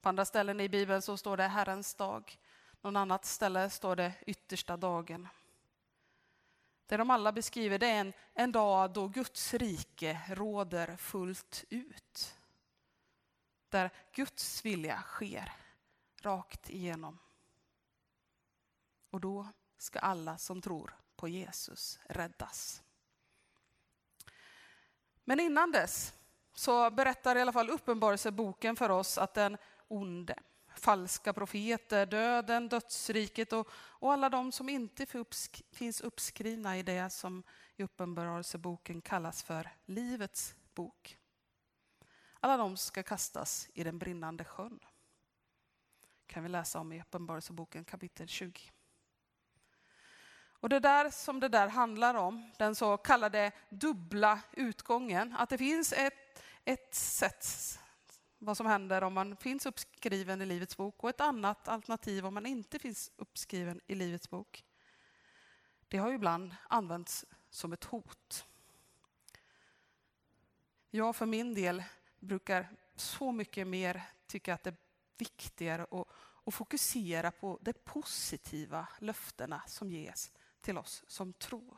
På andra ställen i Bibeln så står det Herrens dag. Någon annat ställe står det yttersta dagen. Det de alla beskriver det är en, en dag då Guds rike råder fullt ut. Där Guds vilja sker rakt igenom. Och då ska alla som tror på Jesus räddas. Men innan dess så berättar i alla fall Uppenbarelseboken för oss att den onde, falska profeter, döden, dödsriket och, och alla de som inte finns uppskrivna i det som i Uppenbarelseboken kallas för Livets bok. Alla de ska kastas i den brinnande sjön. kan vi läsa om i Uppenbarelseboken kapitel 20. Och det där som det där handlar om, den så kallade dubbla utgången, att det finns ett, ett sätt vad som händer om man finns uppskriven i Livets bok och ett annat alternativ om man inte finns uppskriven i Livets bok. Det har ju ibland använts som ett hot. Jag för min del brukar så mycket mer tycka att det är viktigare att, att fokusera på de positiva löftena som ges till oss som tror.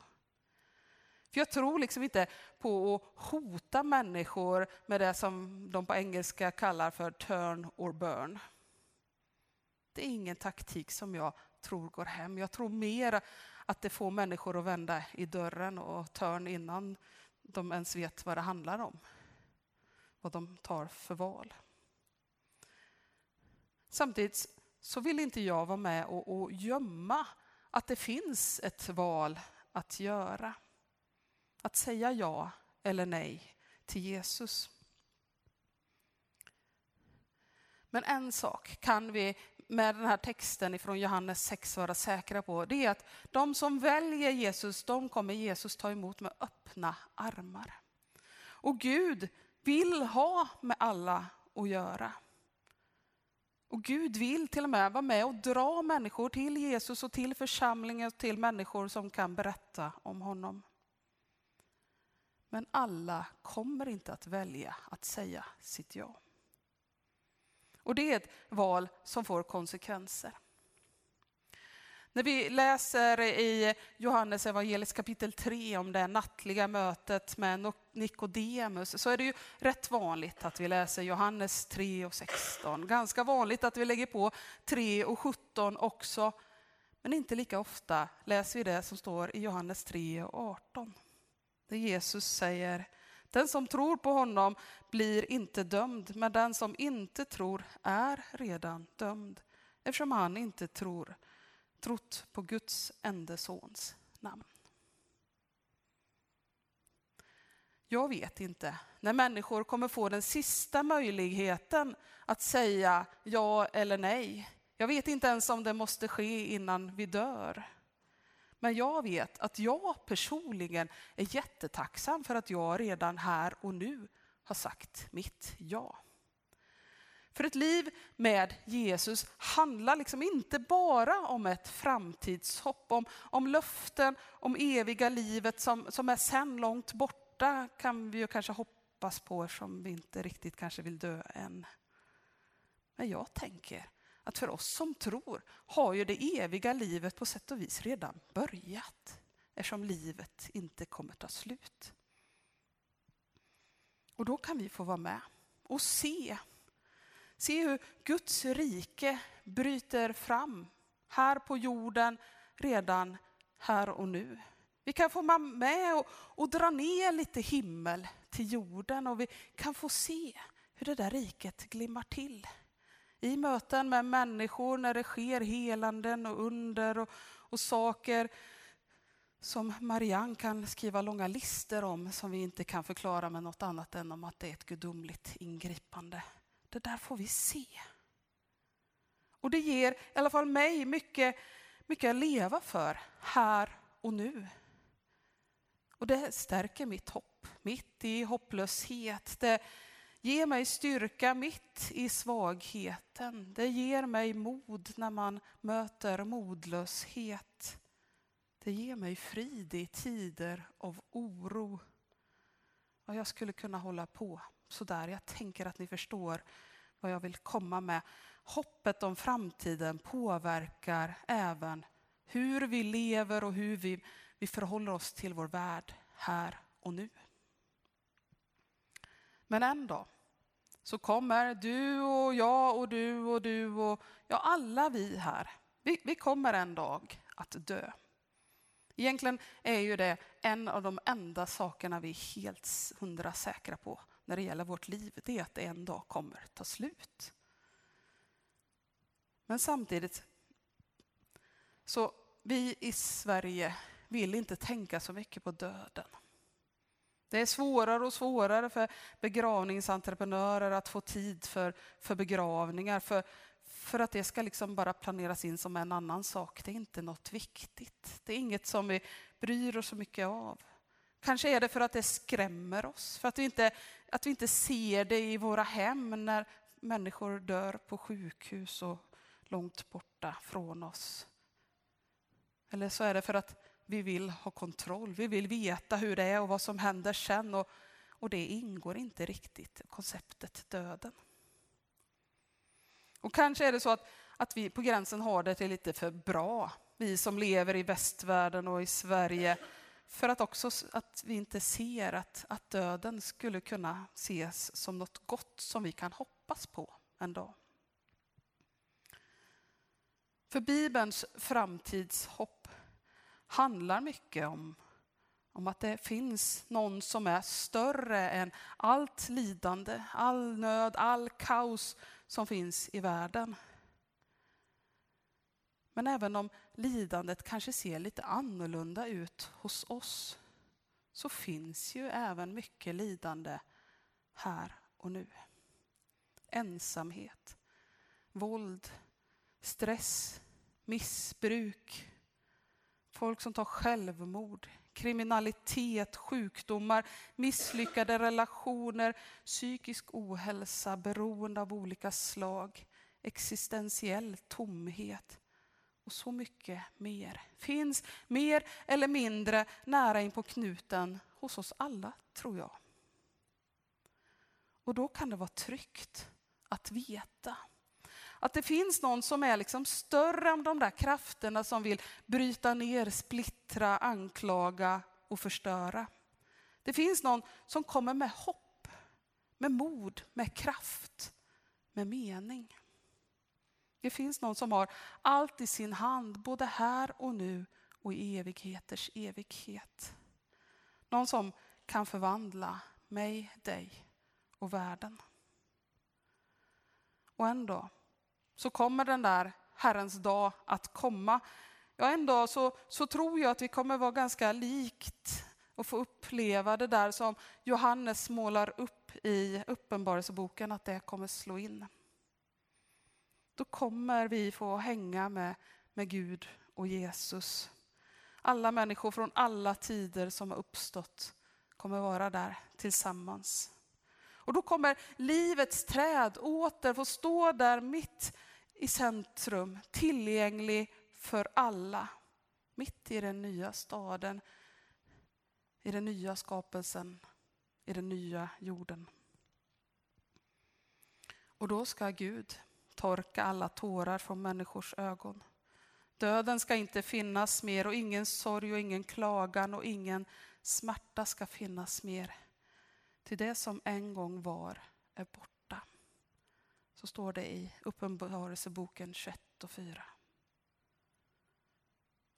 För jag tror liksom inte på att hota människor med det som de på engelska kallar för turn or burn. Det är ingen taktik som jag tror går hem. Jag tror mer att det får människor att vända i dörren och turn innan de ens vet vad det handlar om. Vad de tar för val. Samtidigt så vill inte jag vara med och, och gömma att det finns ett val att göra. Att säga ja eller nej till Jesus. Men en sak kan vi med den här texten från Johannes 6 vara säkra på. Det är att de som väljer Jesus, de kommer Jesus ta emot med öppna armar. Och Gud vill ha med alla att göra. Och Gud vill till och med vara med och dra människor till Jesus och till församlingen och till människor som kan berätta om honom. Men alla kommer inte att välja att säga sitt ja. Och det är ett val som får konsekvenser. När vi läser i Johannes evangelis kapitel 3 om det nattliga mötet med Nikodemus så är det ju rätt vanligt att vi läser Johannes 3 och 16. Ganska vanligt att vi lägger på 3 och 17 också. Men inte lika ofta läser vi det som står i Johannes 3 och 18. Där Jesus säger den som tror på honom blir inte dömd, men den som inte tror är redan dömd eftersom han inte tror, trott på Guds enda sons namn. Jag vet inte när människor kommer få den sista möjligheten att säga ja eller nej. Jag vet inte ens om det måste ske innan vi dör. Men jag vet att jag personligen är jättetacksam för att jag redan här och nu har sagt mitt ja. För ett liv med Jesus handlar liksom inte bara om ett framtidshopp, om, om löften om eviga livet som, som är sen långt borta kan vi ju kanske hoppas på eftersom vi inte riktigt kanske vill dö än. Men jag tänker att för oss som tror har ju det eviga livet på sätt och vis redan börjat eftersom livet inte kommer ta slut. Och då kan vi få vara med och se. Se hur Guds rike bryter fram här på jorden redan här och nu. Vi kan få vara med och, och dra ner lite himmel till jorden och vi kan få se hur det där riket glimmar till i möten med människor när det sker helanden och under och, och saker som Marianne kan skriva långa listor om som vi inte kan förklara med något annat än om att det är ett gudomligt ingripande. Det där får vi se. Och det ger i alla fall mig mycket, mycket att leva för här och nu. Och det stärker mitt hopp, mitt i hopplöshet. Det ger mig styrka mitt i svagheten. Det ger mig mod när man möter modlöshet. Det ger mig frid i tider av oro. Och jag skulle kunna hålla på sådär. Jag tänker att ni förstår vad jag vill komma med. Hoppet om framtiden påverkar även hur vi lever och hur vi, vi förhåller oss till vår värld här och nu. Men en dag så kommer du och jag och du och du och ja, alla vi här. Vi, vi kommer en dag att dö. Egentligen är ju det en av de enda sakerna vi är helt hundra säkra på när det gäller vårt liv. Det är att det en dag kommer ta slut. Men samtidigt, så vi i Sverige vill inte tänka så mycket på döden. Det är svårare och svårare för begravningsentreprenörer att få tid för, för begravningar. För, för att det ska liksom bara planeras in som en annan sak. Det är inte något viktigt. Det är inget som vi bryr oss så mycket av. Kanske är det för att det skrämmer oss, för att vi inte, att vi inte ser det i våra hem när människor dör på sjukhus och långt borta från oss. Eller så är det för att vi vill ha kontroll, vi vill veta hur det är och vad som händer sen. Och, och det ingår inte riktigt i konceptet döden. Och kanske är det så att, att vi på gränsen har det till lite för bra, vi som lever i västvärlden och i Sverige, för att också att vi inte ser att, att döden skulle kunna ses som något gott som vi kan hoppas på en dag. För Bibelns framtidshopp handlar mycket om, om att det finns någon som är större än allt lidande, all nöd, all kaos som finns i världen. Men även om lidandet kanske ser lite annorlunda ut hos oss så finns ju även mycket lidande här och nu. Ensamhet, våld, stress, missbruk, folk som tar självmord, kriminalitet, sjukdomar, misslyckade relationer, psykisk ohälsa, beroende av olika slag, existentiell tomhet och så mycket mer. Finns mer eller mindre nära in på knuten hos oss alla, tror jag. Och då kan det vara tryggt att veta att det finns någon som är liksom större än de där krafterna som vill bryta ner, splittra, anklaga och förstöra. Det finns någon som kommer med hopp, med mod, med kraft, med mening. Det finns någon som har allt i sin hand, både här och nu och i evigheters evighet. Någon som kan förvandla mig, dig och världen. Och ändå så kommer den där Herrens dag att komma. Ja, en dag så, så tror jag att vi kommer vara ganska likt och få uppleva det där som Johannes målar upp i Uppenbarelseboken, att det kommer slå in. Då kommer vi få hänga med, med Gud och Jesus. Alla människor från alla tider som har uppstått kommer vara där tillsammans. Och då kommer livets träd åter få stå där mitt i centrum, tillgänglig för alla. Mitt i den nya staden, i den nya skapelsen, i den nya jorden. Och då ska Gud torka alla tårar från människors ögon. Döden ska inte finnas mer och ingen sorg och ingen klagan och ingen smärta ska finnas mer. Till det som en gång var är borta. Så står det i Uppenbarelseboken 21 och 4.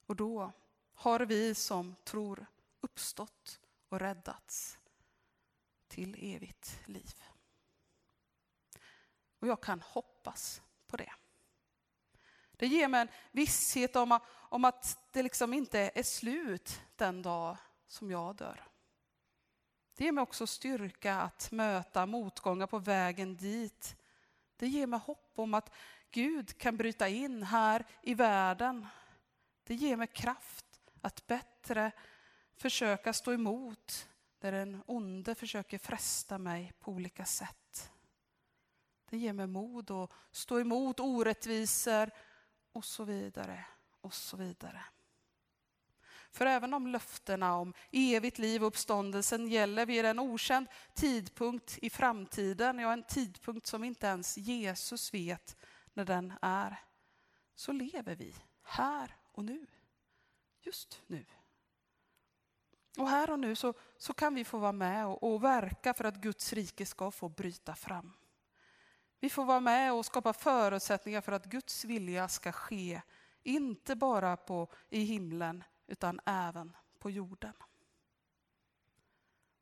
Och då har vi som tror uppstått och räddats till evigt liv. Och jag kan hoppas på det. Det ger mig en visshet om, om att det liksom inte är slut den dag som jag dör. Det ger mig också styrka att möta motgångar på vägen dit. Det ger mig hopp om att Gud kan bryta in här i världen. Det ger mig kraft att bättre försöka stå emot där den onde försöker fresta mig på olika sätt. Det ger mig mod att stå emot orättvisor och så vidare och så vidare. För även om löftena om evigt liv och uppståndelsen gäller vid en okänd tidpunkt i framtiden, ja en tidpunkt som inte ens Jesus vet när den är, så lever vi här och nu. Just nu. Och här och nu så, så kan vi få vara med och, och verka för att Guds rike ska få bryta fram. Vi får vara med och skapa förutsättningar för att Guds vilja ska ske Inte bara på, i himlen, utan även på jorden.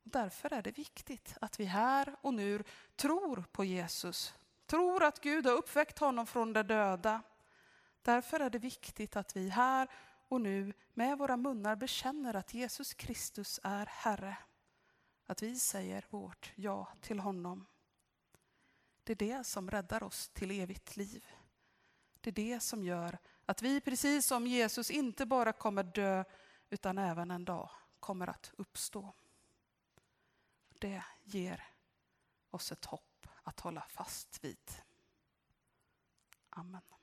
Därför är det viktigt att vi här och nu tror på Jesus. Tror att Gud har uppväckt honom från de döda. Därför är det viktigt att vi här och nu med våra munnar bekänner att Jesus Kristus är Herre. Att vi säger vårt ja till honom. Det är det som räddar oss till evigt liv. Det är det som gör att vi precis som Jesus inte bara kommer dö utan även en dag kommer att uppstå. Det ger oss ett hopp att hålla fast vid. Amen.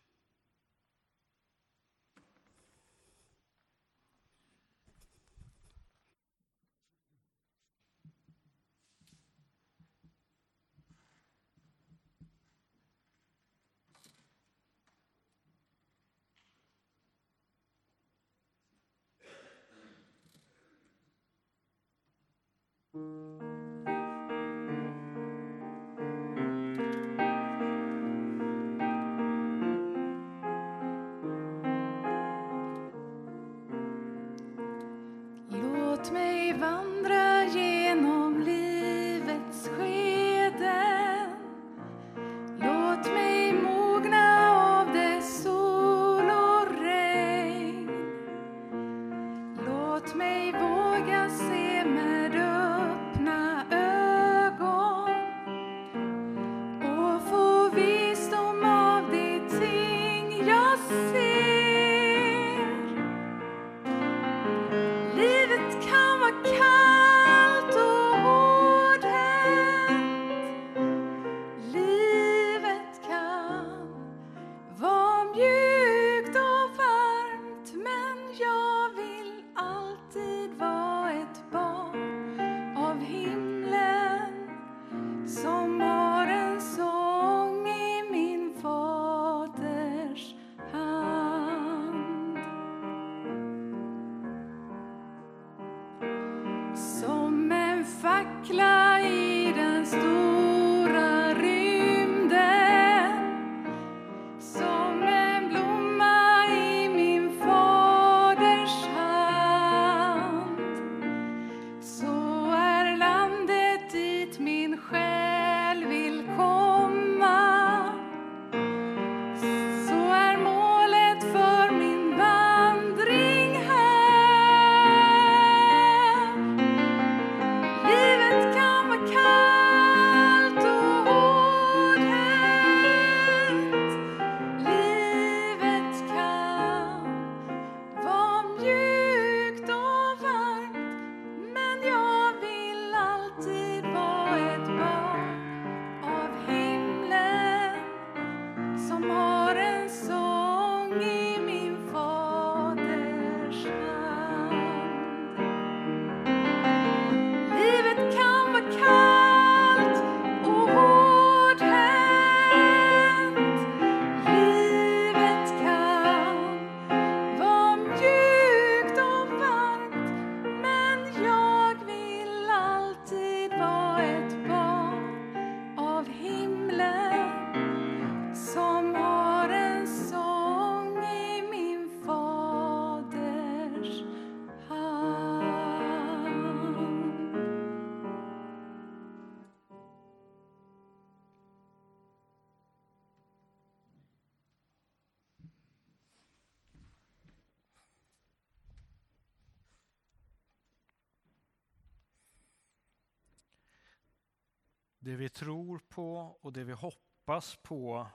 Vi tror på och det vi hoppas på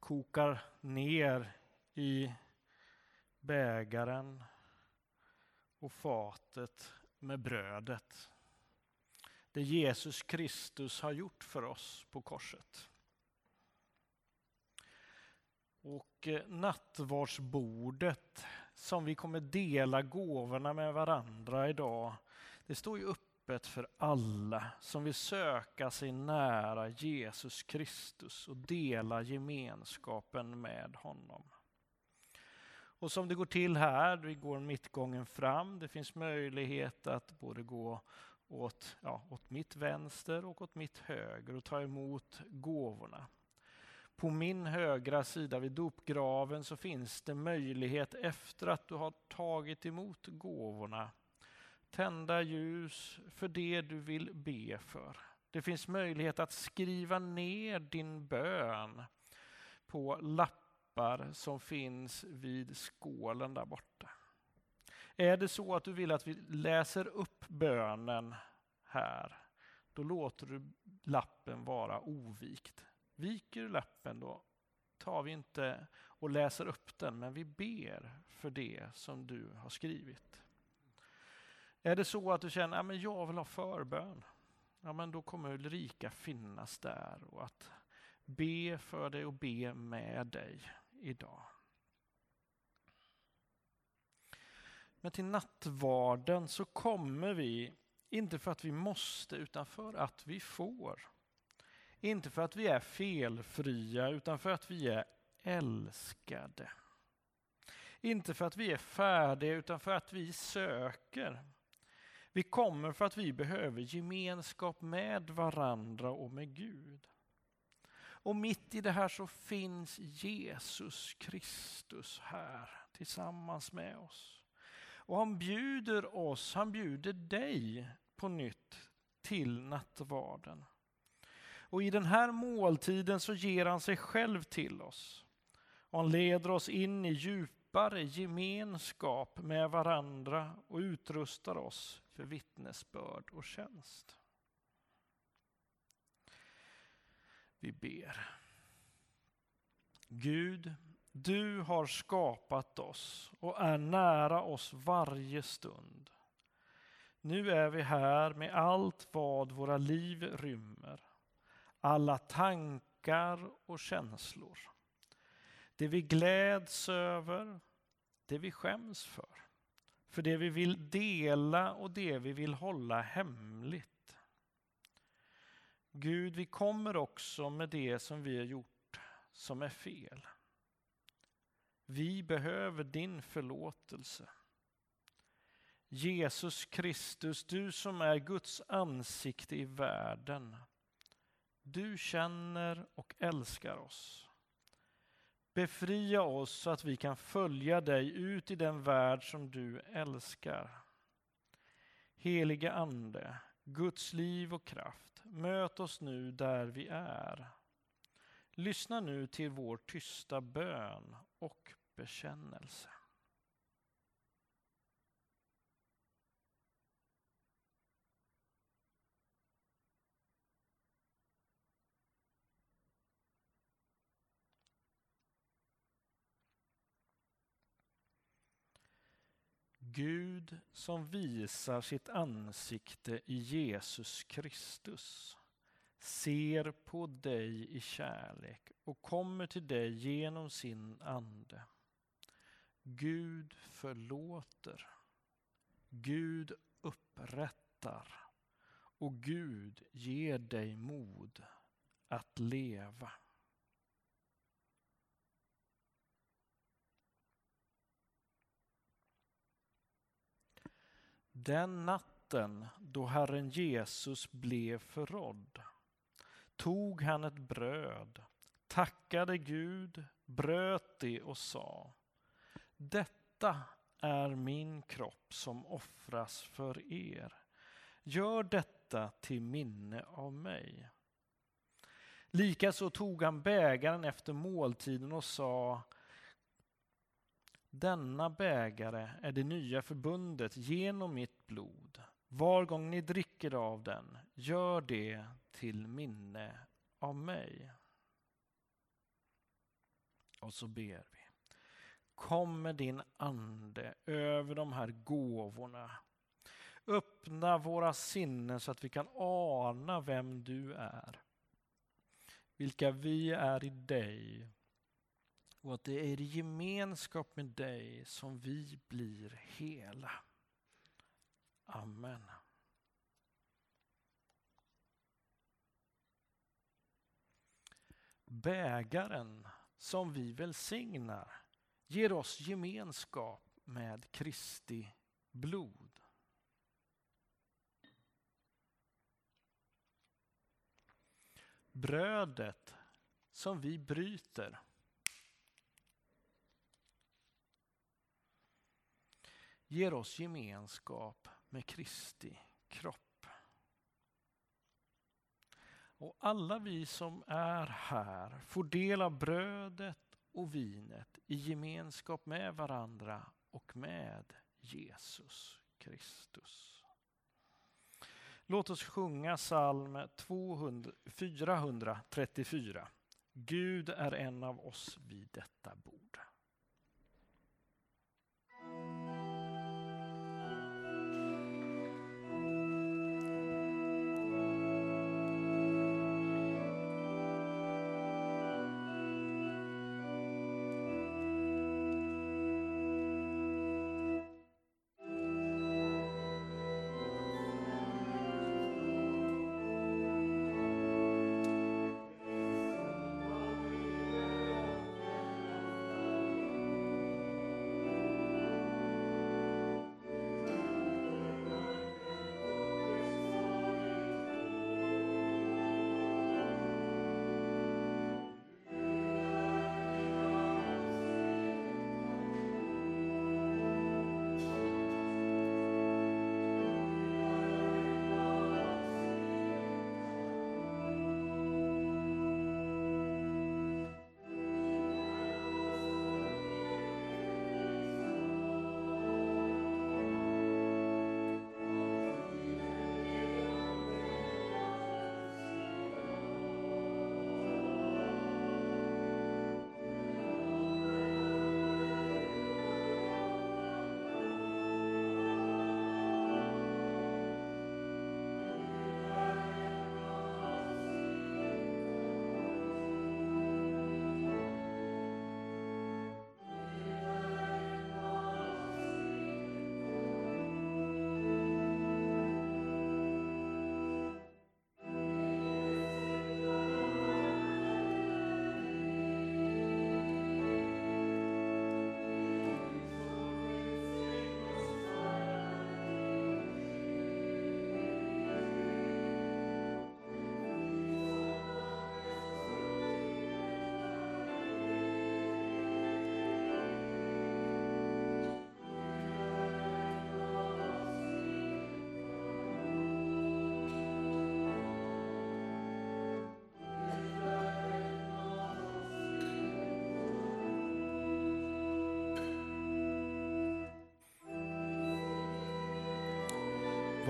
kokar ner i bägaren och fatet med brödet. Det Jesus Kristus har gjort för oss på korset. Och eh, nattvardsbordet som vi kommer dela gåvorna med varandra idag, det står ju öppet för alla som vill söka sig nära Jesus Kristus och dela gemenskapen med honom. Och som det går till här, vi går mittgången fram, det finns möjlighet att både gå åt, ja, åt mitt vänster och åt mitt höger och ta emot gåvorna. På min högra sida vid dopgraven så finns det möjlighet efter att du har tagit emot gåvorna tända ljus för det du vill be för. Det finns möjlighet att skriva ner din bön på lappar som finns vid skålen där borta. Är det så att du vill att vi läser upp bönen här, då låter du lappen vara ovikt. Viker du lappen då tar vi inte och läser upp den, men vi ber för det som du har skrivit. Är det så att du känner att ja, jag vill ha förbön, ja, men då kommer Ulrika finnas där och att be för dig och be med dig idag. Men till nattvarden så kommer vi, inte för att vi måste, utan för att vi får. Inte för att vi är felfria, utan för att vi är älskade. Inte för att vi är färdiga, utan för att vi söker. Vi kommer för att vi behöver gemenskap med varandra och med Gud. Och mitt i det här så finns Jesus Kristus här tillsammans med oss. Och han bjuder oss, han bjuder dig på nytt till nattvarden. Och i den här måltiden så ger han sig själv till oss. Och han leder oss in i djupare gemenskap med varandra och utrustar oss för vittnesbörd och tjänst. Vi ber. Gud, du har skapat oss och är nära oss varje stund. Nu är vi här med allt vad våra liv rymmer. Alla tankar och känslor. Det vi gläds över, det vi skäms för. För det vi vill dela och det vi vill hålla hemligt. Gud, vi kommer också med det som vi har gjort som är fel. Vi behöver din förlåtelse. Jesus Kristus, du som är Guds ansikte i världen. Du känner och älskar oss. Befria oss så att vi kan följa dig ut i den värld som du älskar. Helige Ande, Guds liv och kraft, möt oss nu där vi är. Lyssna nu till vår tysta bön och bekännelse. Gud som visar sitt ansikte i Jesus Kristus ser på dig i kärlek och kommer till dig genom sin ande. Gud förlåter. Gud upprättar. Och Gud ger dig mod att leva. Den natten då Herren Jesus blev förrådd tog han ett bröd, tackade Gud, bröt det och sa Detta är min kropp som offras för er. Gör detta till minne av mig. Likaså tog han bägaren efter måltiden och sa denna bägare är det nya förbundet genom mitt blod. Var gång ni dricker av den, gör det till minne av mig. Och så ber vi. Kom med din ande över de här gåvorna. Öppna våra sinnen så att vi kan ana vem du är. Vilka vi är i dig och att det är i gemenskap med dig som vi blir hela. Amen. Bägaren som vi välsignar ger oss gemenskap med Kristi blod. Brödet som vi bryter. Ger oss gemenskap med Kristi kropp. Och alla vi som är här får del av brödet och vinet i gemenskap med varandra och med Jesus Kristus. Låt oss sjunga psalm 200, 434. Gud är en av oss vid detta bord.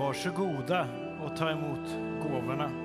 Varsågoda och ta emot gåvorna.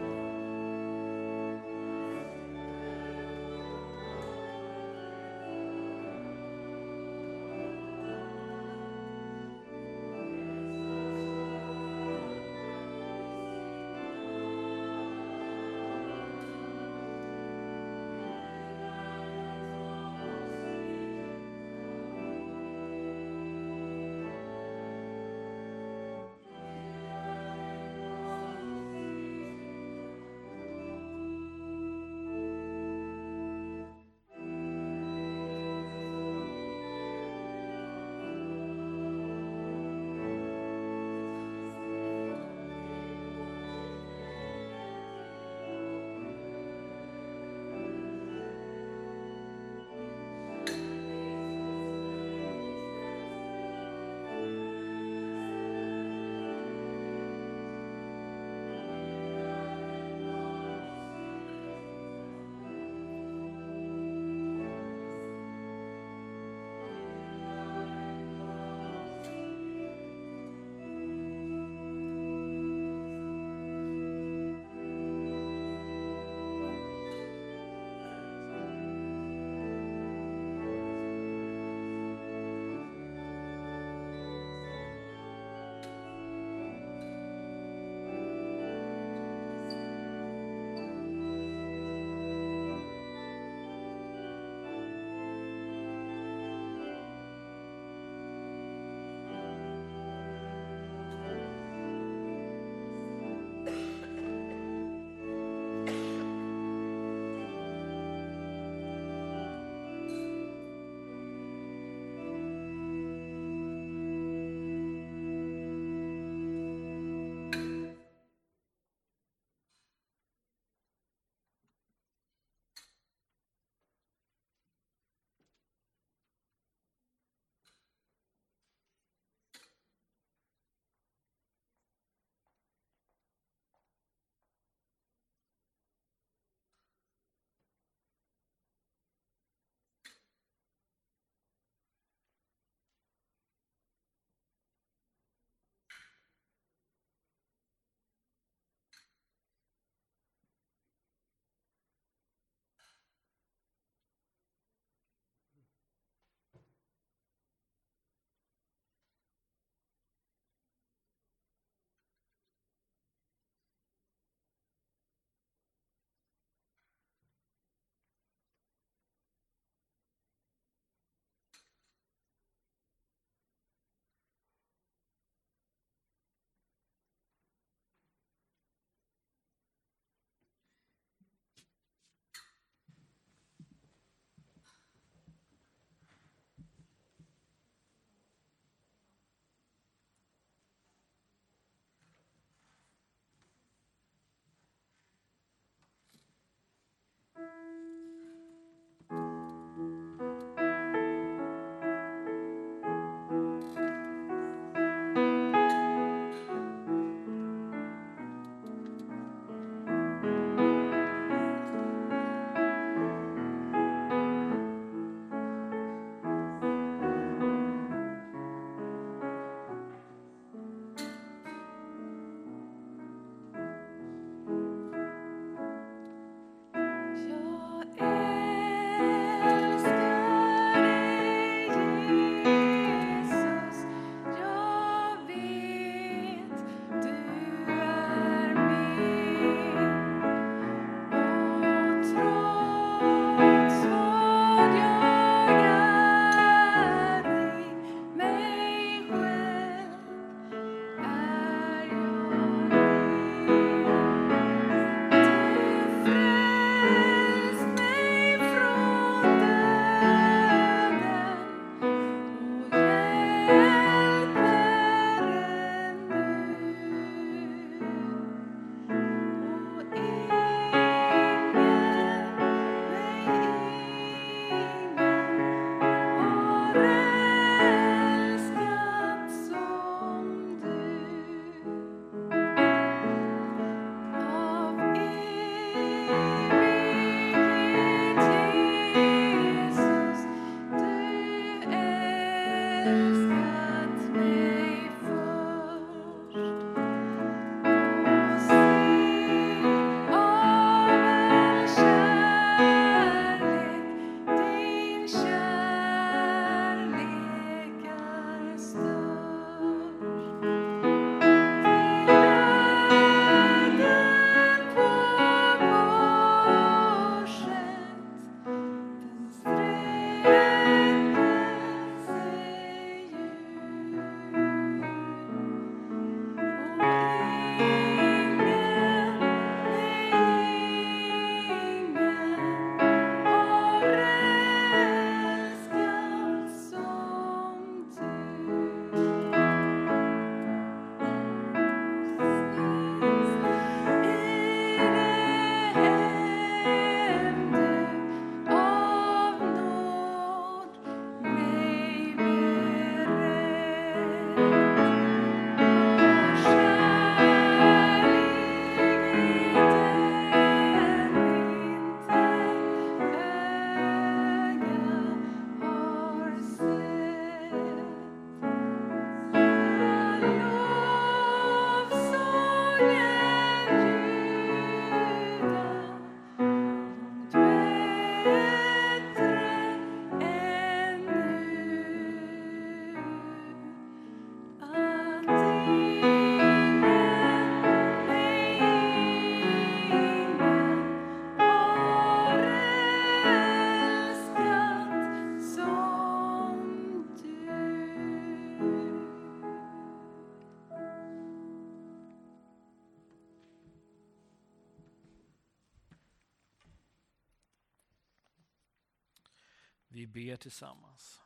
Ber tillsammans.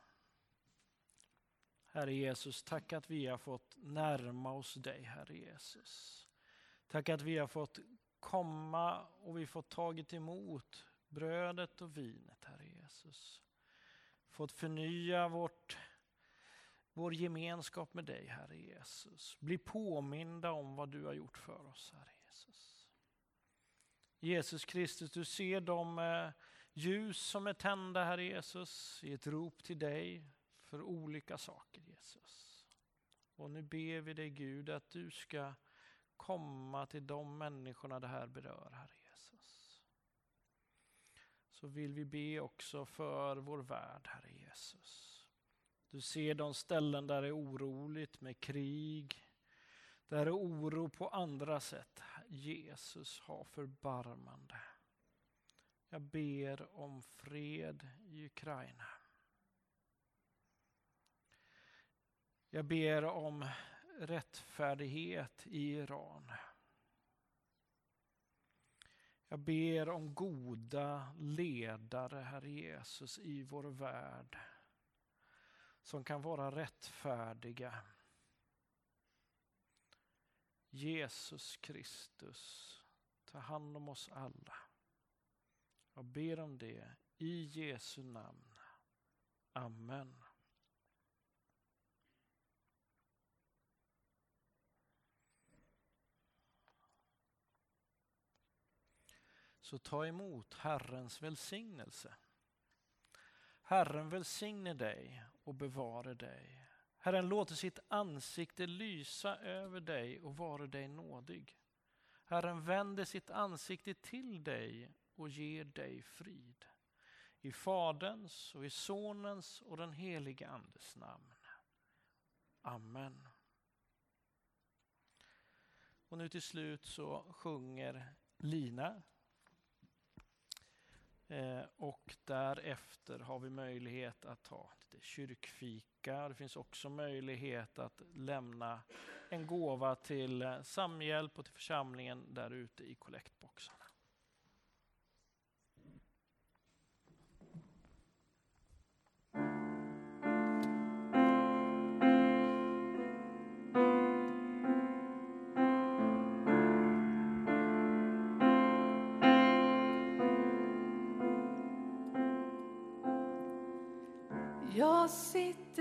Herre Jesus, tack att vi har fått närma oss dig, Herre Jesus. Tack att vi har fått komma och vi fått tagit emot brödet och vinet, Herre Jesus. Fått förnya vårt, vår gemenskap med dig, Herre Jesus. Bli påminda om vad du har gjort för oss, Herre Jesus. Jesus Kristus, du ser de eh, ljus som är tända, Herre Jesus, i ett rop till dig för olika saker, Jesus. Och nu ber vi dig Gud att du ska komma till de människorna det här berör, Herre Jesus. Så vill vi be också för vår värld, Herre Jesus. Du ser de ställen där det är oroligt med krig, där det är oro på andra sätt. Jesus, ha förbarmande. Jag ber om fred i Ukraina. Jag ber om rättfärdighet i Iran. Jag ber om goda ledare, Herre Jesus, i vår värld som kan vara rättfärdiga. Jesus Kristus, ta hand om oss alla. Jag ber om det i Jesu namn. Amen. Så ta emot Herrens välsignelse. Herren välsigne dig och bevare dig. Herren låter sitt ansikte lysa över dig och vare dig nådig. Herren vänder sitt ansikte till dig och ger dig frid. I Faderns och i Sonens och den helige Andes namn. Amen. Och nu till slut så sjunger Lina. Eh, och därefter har vi möjlighet att ta lite kyrkfika. Det finns också möjlighet att lämna en gåva till eh, Samhjälp och till församlingen där ute i kollektboxarna.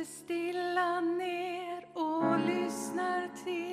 Sig stilla ner och lyssnar till